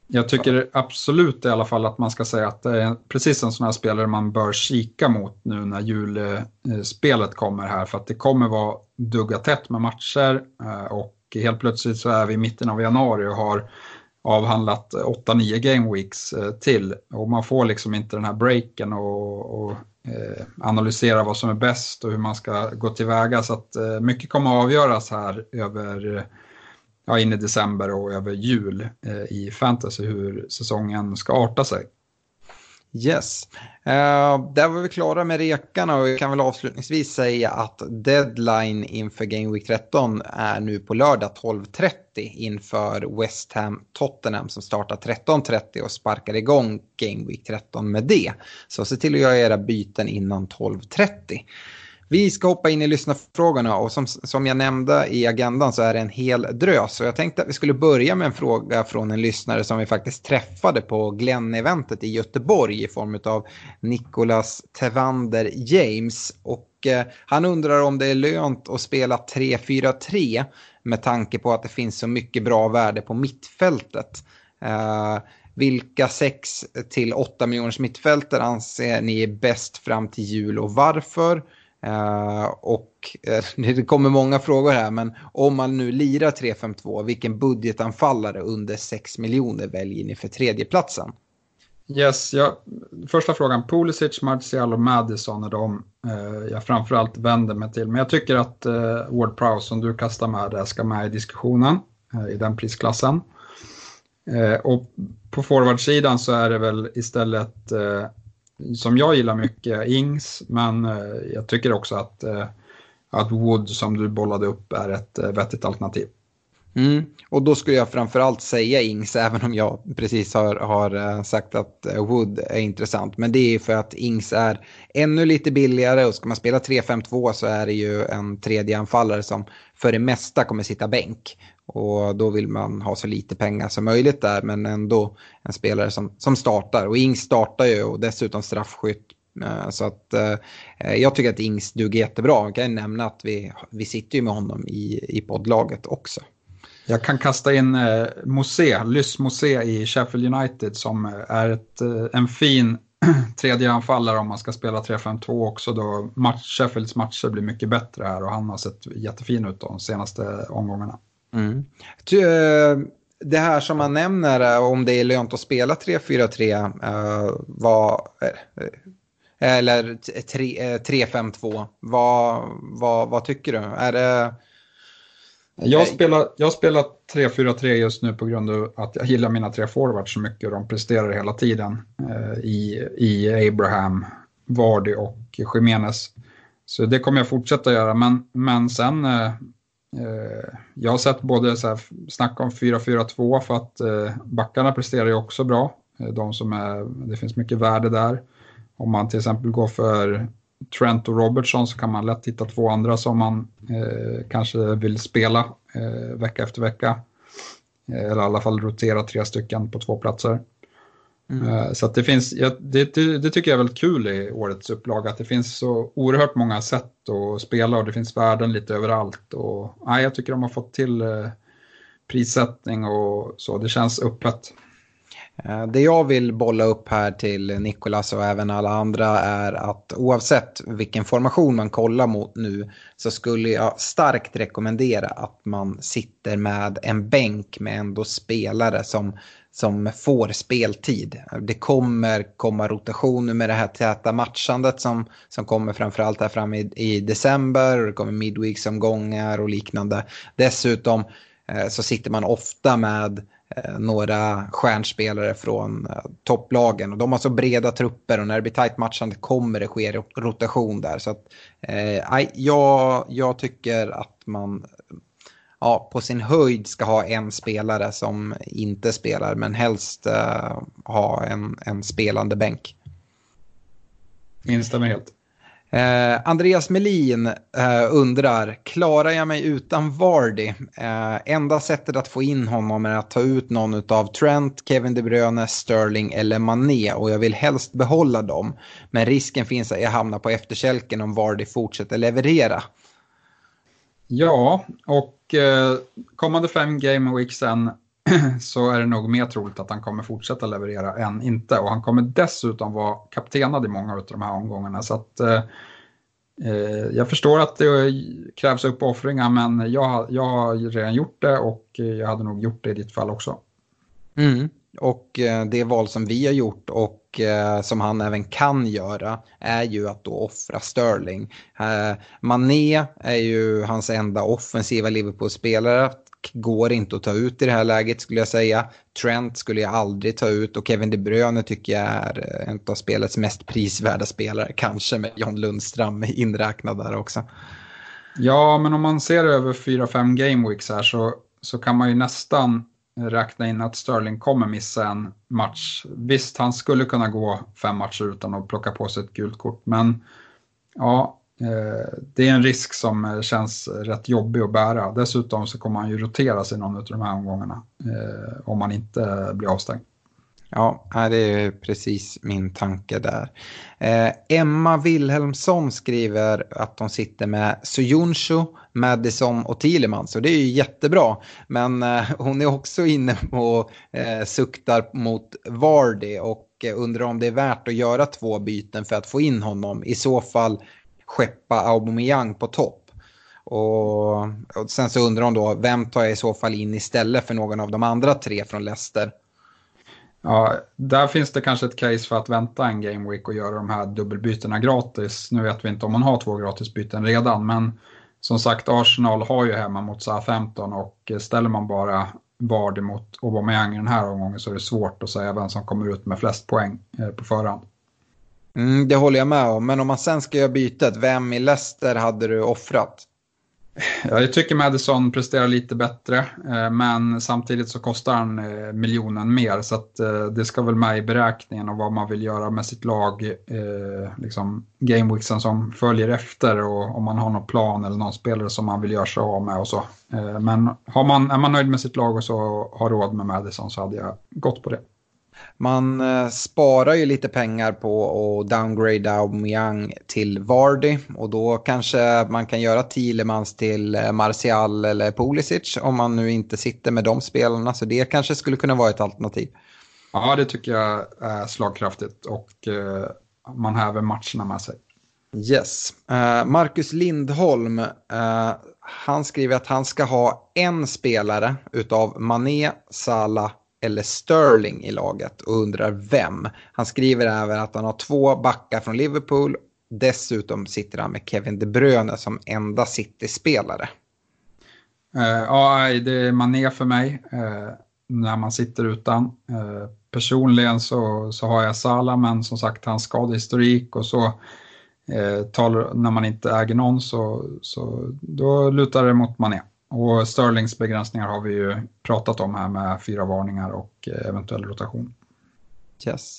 Jag tycker absolut i alla fall att man ska säga att det är precis en sån här spelare man bör kika mot nu när julspelet kommer här för att det kommer vara dugga tätt med matcher eh, och helt plötsligt så är vi i mitten av januari och har avhandlat 8-9 game weeks eh, till och man får liksom inte den här breaken och, och Eh, analysera vad som är bäst och hur man ska gå tillväga så att eh, mycket kommer att avgöras här över ja, in i december och över jul eh, i fantasy hur säsongen ska arta sig. Yes. Uh, där var vi klara med rekarna och vi kan väl avslutningsvis säga att deadline inför Game Week 13 är nu på lördag 12.30 inför West Ham Tottenham som startar 13.30 och sparkar igång Game Week 13 med det. Så se till att göra era byten innan 12.30. Vi ska hoppa in i lyssnarfrågorna och som, som jag nämnde i agendan så är det en hel drös. Och jag tänkte att vi skulle börja med en fråga från en lyssnare som vi faktiskt träffade på Glenn-eventet i Göteborg i form av Nicolas Tevander James. Och eh, han undrar om det är lönt att spela 3-4-3 med tanke på att det finns så mycket bra värde på mittfältet. Eh, vilka 6 till 8 miljoners mittfältare anser ni är bäst fram till jul och varför? Eh, och eh, det kommer många frågor här, men om man nu lirar 3-5-2, vilken budgetanfallare under 6 miljoner väljer ni för tredjeplatsen? Yes, ja, första frågan. Pulisic, Martial och Madison är de eh, jag framförallt vänder mig till. Men jag tycker att eh, Ward Prowse som du kastar med där ska med i diskussionen eh, i den prisklassen. och på forwardsidan så är det väl istället som jag gillar mycket, Ings, men eh, jag tycker också att, eh, att Wood som du bollade upp är ett eh, vettigt alternativ. Mm. Och då skulle jag framförallt säga Ings, även om jag precis har, har eh, sagt att eh, Wood är intressant. Men det är för att Ings är ännu lite billigare och ska man spela 3-5-2 så är det ju en tredje anfallare som för det mesta kommer sitta bänk. Och då vill man ha så lite pengar som möjligt där, men ändå en spelare som, som startar. Och Ings startar ju och dessutom straffskytt. Eh, så att jag tycker att Ings duger jättebra. Jag kan nämna att vi, vi sitter ju med honom i, i poddlaget också. Jag kan kasta in eh, Mosé, Lys Mosé i Sheffield United som är ett, eh, en fin tredje anfallare om man ska spela 3-5-2 också då match, Sheffields matcher blir mycket bättre här och han har sett jättefin ut de senaste omgångarna. Mm. Eh, det här som man nämner eh, om det är lönt att spela 3-4-3 uh, vad, eller 3-5-2, vad, vad, vad tycker du? Är det... Jag spelar, jag spelar 3-4-3 just nu på grund av att jag gillar mina tre forwards så mycket och de presterar hela tiden eh, i, i Abraham, Vardy och Jiménez. Så det kommer jag fortsätta göra, men, men sen eh, Eh, jag har sett både så här, snack om 4-4-2 för att eh, backarna presterar ju också bra. Eh, de som är, det finns mycket värde där. Om man till exempel går för Trent och Robertson så kan man lätt hitta två andra som man eh, kanske vill spela eh, vecka efter vecka. eller i alla fall rotera tre stycken på två platser. Mm. Eh, så det finns, det, det, det, tycker jag är väldigt kul i årets upplaga, att det finns så oerhört många sätt att spela och det finns värden lite överallt. Och, ja, jag tycker de har fått till eh, prissättning och så, det känns öppet. Eh, det jag vill bolla upp här till Nikolas och även alla andra är att oavsett vilken formation man kollar mot nu så skulle jag starkt rekommendera att man sitter med en bänk med ändå spelare som som får speltid. Det kommer komma rotationer med det här täta matchandet som, som kommer framförallt här fram i, i december. Och det kommer midweeksomgångar och liknande. Dessutom eh, så sitter man ofta med eh, Eh, några stjärnspelare från eh, topplagen. Och de har så breda trupper och när det blir tajt matchande kommer det ske rotation där. Så att, eh, jag, jag tycker att man ja, på sin höjd ska ha en spelare som inte spelar men helst eh, ha en, en spelande bänk. Instämmer helt. Eh, Andreas Melin eh, undrar, klarar jag mig utan Vardy? Eh, enda sättet att få in honom är att ta ut någon av Trent, Kevin De Bruyne, Sterling eller Mané och jag vill helst behålla dem. Men risken finns att jag hamnar på efterkälken om Vardy fortsätter leverera. Ja, och eh, kommande fem game weeksen så är det nog mer troligt att han kommer fortsätta leverera än inte. Och han kommer dessutom vara kaptenad i många av de här omgångarna. Så att, eh, eh jag förstår att det krävs uppoffringar men jag, jag har redan gjort det och jag hade nog gjort det i ditt fall också. Mm. Och eh, det val som vi har gjort och eh, som han även kan göra är ju att då offra Sterling. Mané är ju hans enda offensiva Liverpool-spelare. Går inte att ta ut i det här läget skulle jag säga. Trent skulle jag aldrig ta ut och Kevin De Bruyne tycker jag är eh, en av spelets mest prisvärda spelare. Kanske med John Lundström inräknad där också. Ja, men om man ser över 4-5 gameweeks här så, så kan man ju nästan räkna in att Sterling kommer missa en match. Visst, han skulle kunna gå fem matcher utan att plocka på sig ett gult kort, men ja, Eh, det är en risk som eh, känns rätt jobbig att bära. Dessutom så kommer han ju rotera sig någon av de här omgångarna eh, om han inte blir avstängd. Ja, det är precis min tanke där. Emma Wilhelmsson skriver att de sitter med Soyuncu, Madison och Thielemans och det är ju jättebra. Men hon är också inne och eh, suktar mot Vardy och undrar om det är värt att göra två byten för att få in honom. I så fall skeppa Aubameyang på topp. Och, och sen så undrar hon då, vem tar jag i så fall in istället för någon av de andra tre från Leicester? Ja, där finns det kanske ett case för att vänta en game week och göra de här dubbelbytena gratis. Nu vet vi inte om man har två gratisbyten redan, men som sagt Arsenal har ju hemma mot SA-15 och ställer man bara Vardy mot Aubameyang i den här omgången så är det svårt att säga vem som kommer ut med flest poäng eh, på förhand. Mm, det håller jag med om, men om man sen ska göra bytet, vem i Leicester hade du offrat? Jag tycker Madison presterar lite bättre, eh, men samtidigt så kostar han eh, miljonen mer. Så att eh, det ska väl med i beräkningen och vad man vill göra med sitt lag, eh, liksom gameweeksen som följer efter och om man har någon plan eller någon spelare som man vill göra sig av med och så. Eh, men har man, är man nöjd med sitt lag och så har råd med Madison så hade jag gått på det. Man eh, sparar ju lite pengar på att downgrade Aubameyang till Vardy och då kanske man kan göra Thielemans till eh, Martial eller Pulisic om man nu inte sitter med de spelarna så det kanske skulle kunna vara ett alternativ. Ja, det tycker jag är slagkraftigt och eh, man häver matcherna med sig. Yes. Marcus Lindholm, han skriver att han ska ha en spelare utav Mané, Salah eller Sterling i laget och undrar vem. Han skriver även att han har två backar från Liverpool. Dessutom sitter han med Kevin De Bruyne som enda City-spelare. Uh, ja, det är mané för mig uh, när man sitter utan. Uh, personligen så, så har jag Salah, men som sagt hans skadehistorik och så tar, när man inte äger någon så, så då lutar det mot mané. Och Sterlings begränsningar har vi ju pratat om här med fyra varningar och eventuell rotation. Yes.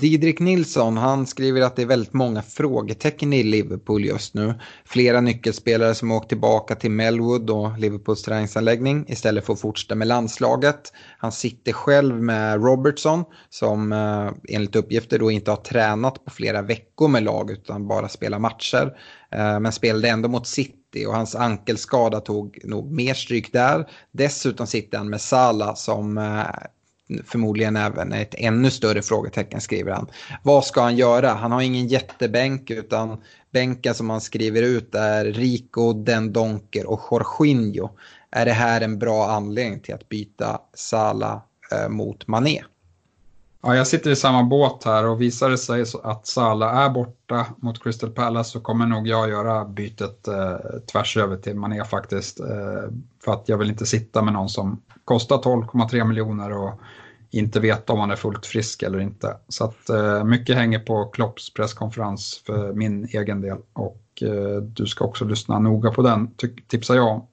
Didrik Nilsson, han skriver att det är väldigt många frågetecken i Liverpool just nu. Flera nyckelspelare som åkt tillbaka till Melwood och Liverpools träningsanläggning istället för att fortsätta med landslaget. Han sitter själv med Robertson som eh, enligt uppgifter då inte har tränat på flera veckor med lag utan bara spelar matcher. Eh, men spelade ändå mot City och hans ankelskada tog nog mer stryk där. Dessutom sitter han med Sala som eh, förmodligen även ett ännu större frågetecken skriver han. Vad ska han göra? Han har ingen jättebänk utan bänken som han skriver ut är Rico, Den Donker och Jorginho. Är det här en bra anledning till att byta Sala eh, mot Mané? Ja, jag sitter i samma båt här och visar det sig att Sala är borta mot Crystal Palace så kommer nog jag göra bytet eh, tvärs över till Mané faktiskt. Eh, för att jag vill inte sitta med någon som kostar 12,3 miljoner och inte vet om han är fullt frisk eller inte. Så att eh, mycket hänger på Klopps presskonferens för min egen del och eh, du ska också lyssna noga på den, tipsar jag.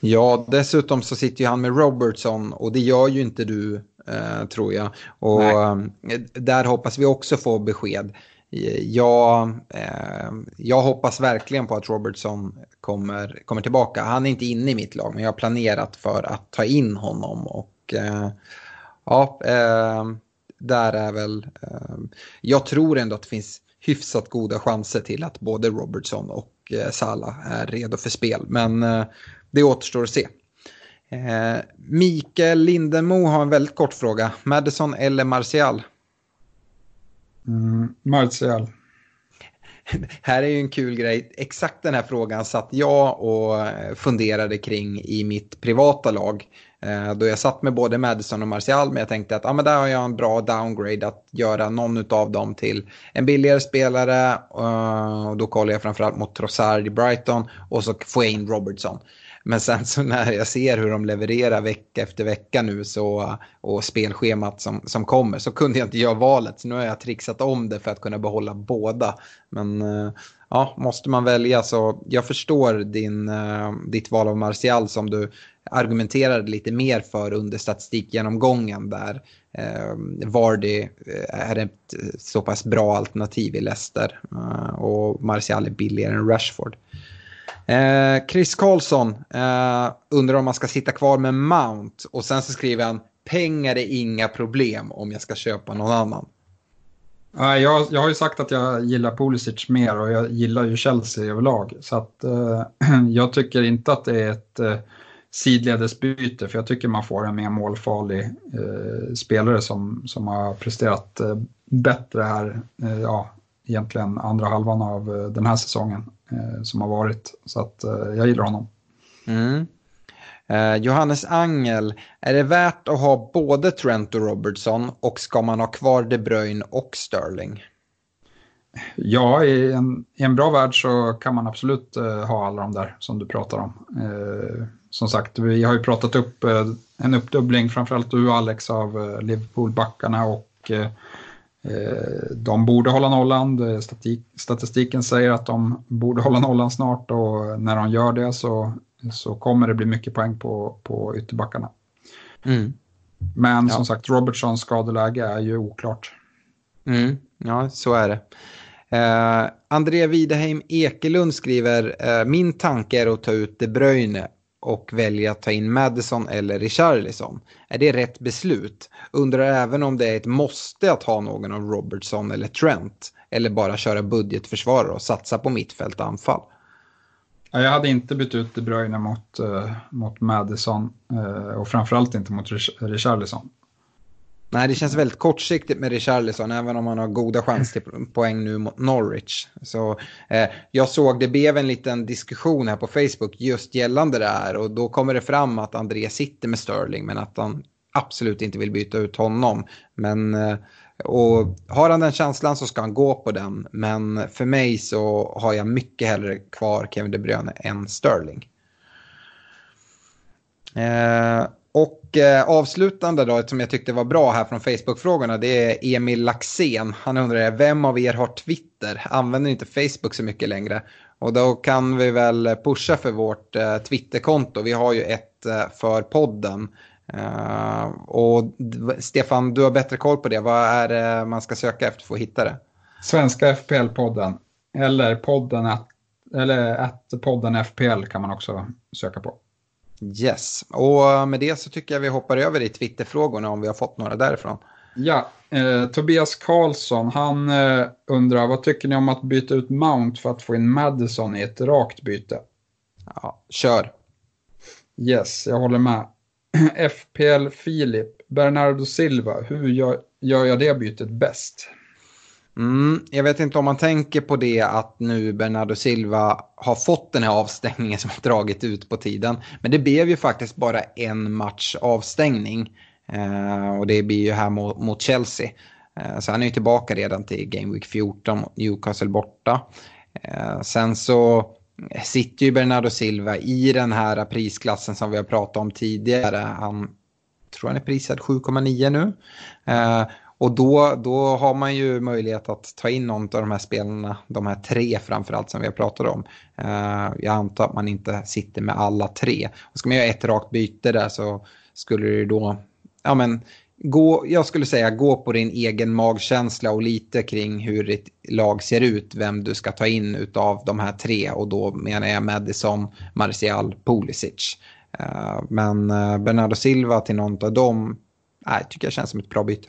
Ja, dessutom så sitter ju han med Robertson och det gör ju inte du eh, tror jag. Och eh, där hoppas vi också få besked. Jag, eh, jag hoppas verkligen på att Robertson kommer, kommer tillbaka. Han är inte inne i mitt lag men jag har planerat för att ta in honom. Och eh, ja, eh, där är väl... Eh, jag tror ändå att det finns hyfsat goda chanser till att både Robertson och Salah är redo för spel. Men det återstår att se. Eh, Mikael Lindemo har en väldigt kort fråga. Madison eller Martial? Mm, Martial. här är ju en kul grej. Exakt den här frågan satt jag och funderade kring i mitt privata lag. Eh, då jag satt med både Madison och Martial, men jag tänkte att ah, men där har jag en bra downgrade att göra någon av dem till en billigare spelare. Eh, och då kollar jag framförallt mot Trossard i Brighton och så får jag in Robertson. Men sen så när jag ser hur de levererar vecka efter vecka nu så, och spelschemat som, som kommer så kunde jag inte göra valet. Så nu har jag trixat om det för att kunna behålla båda. Men eh, ja, måste man välja så jag förstår din, ditt val av Martial som du argumenterade lite mer för under statistikgenomgången där ehm, eh, Vardy är ett eh, så pass bra alternativ i Leicester eh, och Martial är billigare än Rashford. Eh, Chris Karlsson eh, undrar om man ska sitta kvar med Mount och sen så skriver han pengar är inga problem om jag ska köpa någon annan. Jag, jag har ju sagt att jag gillar Pulisic mer och jag gillar ju Chelsea överlag. Så att eh, jag tycker inte att det är ett eh, sidledesbyte för jag tycker man får en mer målfarlig eh, spelare som, som har presterat eh, bättre här, eh, ja, egentligen andra halvan av eh, den här säsongen eh, som har varit. Så att eh, jag gillar honom. Mm. Johannes Angel, är det värt att ha både Trent och Robertson och ska man ha kvar De Bruyne och Sterling? Ja, i en, i en bra värld så kan man absolut ha alla de där som du pratar om som sagt, vi har ju pratat upp eh, en uppdubbling, framförallt du och Alex, av eh, Liverpool-backarna och eh, de borde hålla nollan. statistiken säger att de borde hålla nollan snart och när de gör det så, så kommer det bli mycket poäng på, på ytterbackarna. Mm. Men ja. som sagt, Robertsons skadeläge är ju oklart. Mm. Ja, så är det. Eh, André Wideheim Ekelund skriver, eh, min tanke är att ta ut De Bruyne och välja att ta in Madison eller Richarlison. Är det rätt beslut? Undrar även om det är ett måste att ha någon av Robertson eller Trent. Eller bara köra budgetförsvarare och satsa på mittfält och anfall. Jag hade inte bytt ut De Bruyne mot, eh, mot Madison eh, och framförallt inte mot Richarlison. Nej, det känns väldigt kortsiktigt med Richarlison, även om han har goda chanser till poäng nu mot Norwich. Så, eh, jag såg, det blev en liten diskussion här på Facebook just gällande det här och då kommer det fram att André sitter med Sterling men att han absolut inte vill byta ut honom. Men, eh, och har han den känslan så ska han gå på den, men för mig så har jag mycket hellre kvar Kevin De Bruyne än Sterling. Eh, och eh, avslutande då, som jag tyckte var bra här från Facebook-frågorna, det är Emil Laxén. Han undrar, vem av er har Twitter? Använder inte Facebook så mycket längre? Och då kan vi väl pusha för vårt eh, Twitterkonto. Vi har ju ett eh, för podden. Eh, och Stefan, du har bättre koll på det. Vad är det man ska söka efter för att hitta det? Svenska FPL-podden. Eller podden, eller att podden FPL kan man också söka på. Yes, och med det så tycker jag vi hoppar över i Twitterfrågorna om vi har fått några därifrån. Ja, eh, Tobias Karlsson, han eh, undrar vad tycker ni om att byta ut Mount för att få in Madison i ett rakt byte? Ja, kör. Yes, jag håller med. FPL Filip, Bernardo Silva, hur gör, gör jag det bytet bäst? Mm, jag vet inte om man tänker på det att nu Bernardo Silva har fått den här avstängningen som har dragit ut på tiden. Men det blev ju faktiskt bara en match avstängning. Eh, och det blir ju här mot, mot Chelsea. Eh, så han är ju tillbaka redan till Game Week 14 mot Newcastle borta. Eh, sen så sitter ju Bernardo Silva i den här prisklassen som vi har pratat om tidigare. Han tror han är prisad 7,9 nu. Eh, och då, då har man ju möjlighet att ta in någon av de här spelarna, de här tre framförallt som vi har pratat om. Uh, jag antar att man inte sitter med alla tre. Och ska man göra ett rakt byte där så skulle det då, ja men, gå, jag skulle säga gå på din egen magkänsla och lite kring hur ditt lag ser ut, vem du ska ta in av de här tre. Och då menar jag Madison, Martial, Pulisic. Uh, men uh, Bernardo Silva till någon av dem, nej, tycker jag känns som ett bra byte.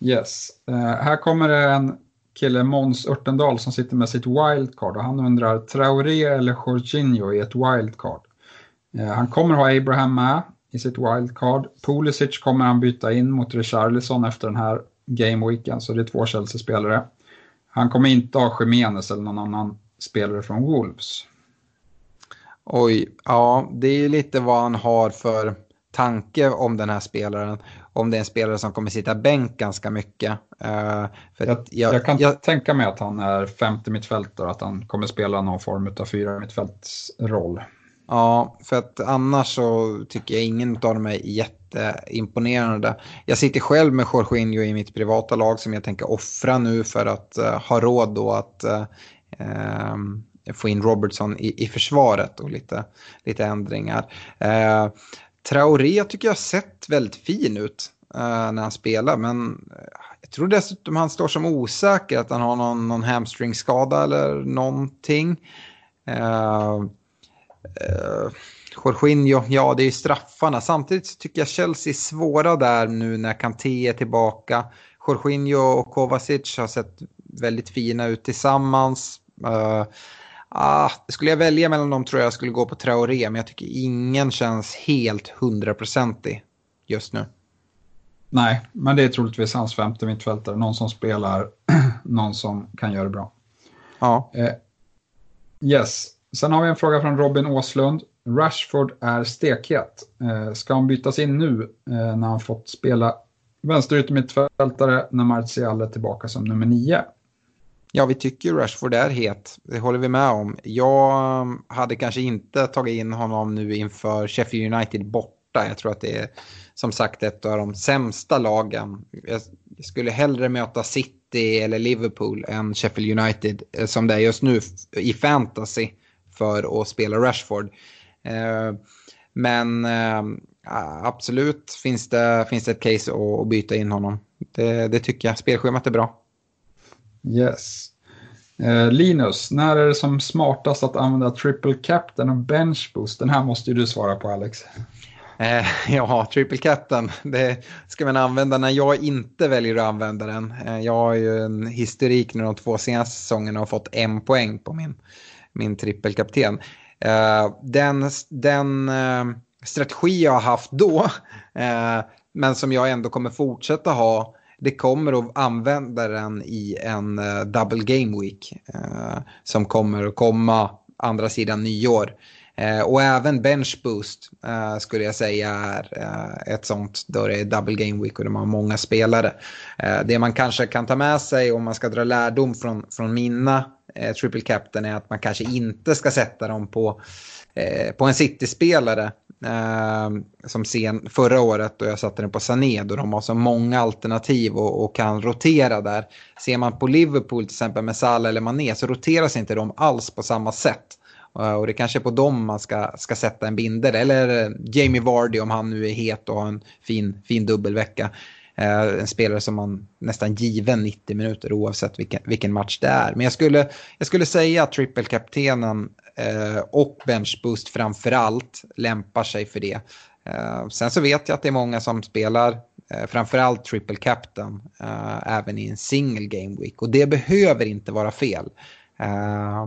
Yes. Uh, här kommer det en kille, Måns Örtendal, som sitter med sitt wildcard och han undrar Traoré eller Jorginho i ett wildcard. Uh, han kommer ha Abraham med i sitt wildcard. Pulisic kommer han byta in mot Richarlison efter den här gameweeken, så det är två Chelsea-spelare. Han kommer inte ha Jiménez eller någon annan spelare från Wolves. Oj, ja, det är ju lite vad han har för tanke om den här spelaren. Om det är en spelare som kommer sitta bänk ganska mycket. Uh, jag, jag, jag, kan jag, tänka mig att han är femte mittfältare, att han kommer spela någon form av fyra mittfältsroll. Ja, för att annars så tycker jag ingen av dem är jätteimponerande. Jag sitter själv med Jorginho i mitt privata lag som jag tänker offra nu för att uh, ha råd då att uh, få in Robertson i, i försvaret och lite, lite ändringar. Uh, Traoré tycker jag har sett väldigt fin ut eh, när han spelar, men eh, jag tror dessutom han står som osäker, att han har någon, någon hamstringskada eller någonting. Uh, Uh, Jorginho, ja det är ju straffarna. Samtidigt så tycker jag Chelsea är svåra där nu när Kanté är tillbaka. Jorginho och Kovacic har sett väldigt fina ut tillsammans. Uh, ah, skulle jag välja mellan dem tror jag skulle gå på Traoré, men jag tycker ingen känns helt hundraprocentig just nu. Nej, men det är troligtvis hans femte mittfältare. Någon som spelar, någon som kan göra det bra. Ja. Uh, yes, Sen har vi en fråga från Robin Åslund. Rashford är stekhet. Eh, ska han bytas in nu eh, när han fått spela vänsteryttermittfältare när Martial är tillbaka som nummer nio? Ja, vi tycker ju Rashford är het. Det håller vi med om. Jag hade kanske inte tagit in honom nu inför Sheffield United borta. Jag tror att det är som sagt ett av de sämsta lagen. Jag skulle hellre möta City eller Liverpool än Sheffield United eh, som det är just nu i fantasy för att spela Rashford. Eh, men eh, absolut finns det, finns det ett case att byta in honom. Det, det tycker jag. Spelschemat är bra. Yes. Eh, Linus, när är det som smartast att använda triple captain och bench boost? Den här måste ju du svara på Alex. Eh, ja, triple captain, det ska man använda när jag inte väljer att använda den. Eh, jag har ju en historik nu de två senaste säsongerna och fått en poäng på min min trippelkapten. Eh, den den eh, strategi jag har haft då, eh, men som jag ändå kommer fortsätta ha, det kommer att använda den i en eh, double game week eh, som kommer att komma andra sidan nyår. Eh, och även bench boost eh, skulle jag säga är eh, ett sånt då det är double game week och de har många spelare. Eh, det man kanske kan ta med sig om man ska dra lärdom från, från mina triple captain är att man kanske inte ska sätta dem på, på en City-spelare. Ehm, som sen förra året då jag satte den på Sané då de har så många alternativ och, och, kan rotera där. Ser man på Liverpool till exempel med Salah eller Mané så roteras inte de alls på samma sätt. Eh, och det kanske är på dem man ska, ska sätta en binder. Eller eh, Jamie Vardy om han nu är het och har en fin, fin dubbelvecka. Eh, en spelare som man nästan given 90 minuter oavsett vilken, vilken match det är. Men jag skulle, jag skulle säga att trippelkaptenen eh, och benchboost framförallt lämpar sig för det. Eh, sen så vet jag att det är många som spelar eh, framförallt triple captain eh, även i en single game week. Och det behöver inte vara fel. Eh,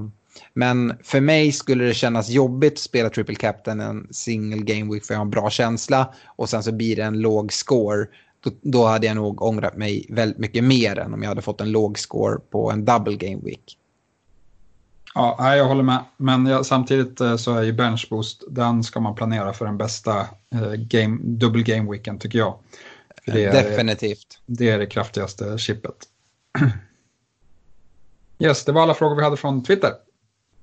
men för mig skulle det kännas jobbigt att spela triple captain en single game week för jag har en bra känsla och sen så blir det en låg score. Då, då hade jag nog ångrat mig väldigt mycket mer än om jag hade fått en låg score på en double game week. Ja, jag håller med. Men jag, samtidigt eh, så är ju bench boost, den ska man planera för den bästa eh, game, double game weekend tycker jag. Det är, Definitivt. Det är det kraftigaste chippet. Yes, det var alla frågor vi hade från Twitter.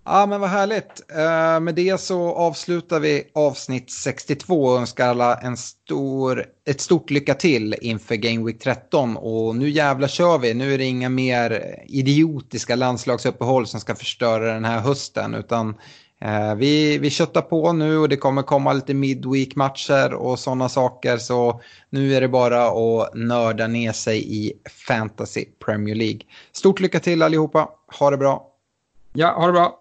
Ja, men vad härligt. Uh, med det så avslutar vi avsnitt 62 och önskar alla en stor, ett stort lycka till inför Game Week 13. Och nu jävla kör vi. Nu är det inga mer idiotiska landslagsuppehåll som ska förstöra den här hösten. Utan uh, vi, vi köttar på nu och det kommer komma lite midweek-matcher och sådana saker. Så nu är det bara att nörda ner sig i Fantasy Premier League. Stort lycka till allihopa. Ha det bra. Ja, ha det bra.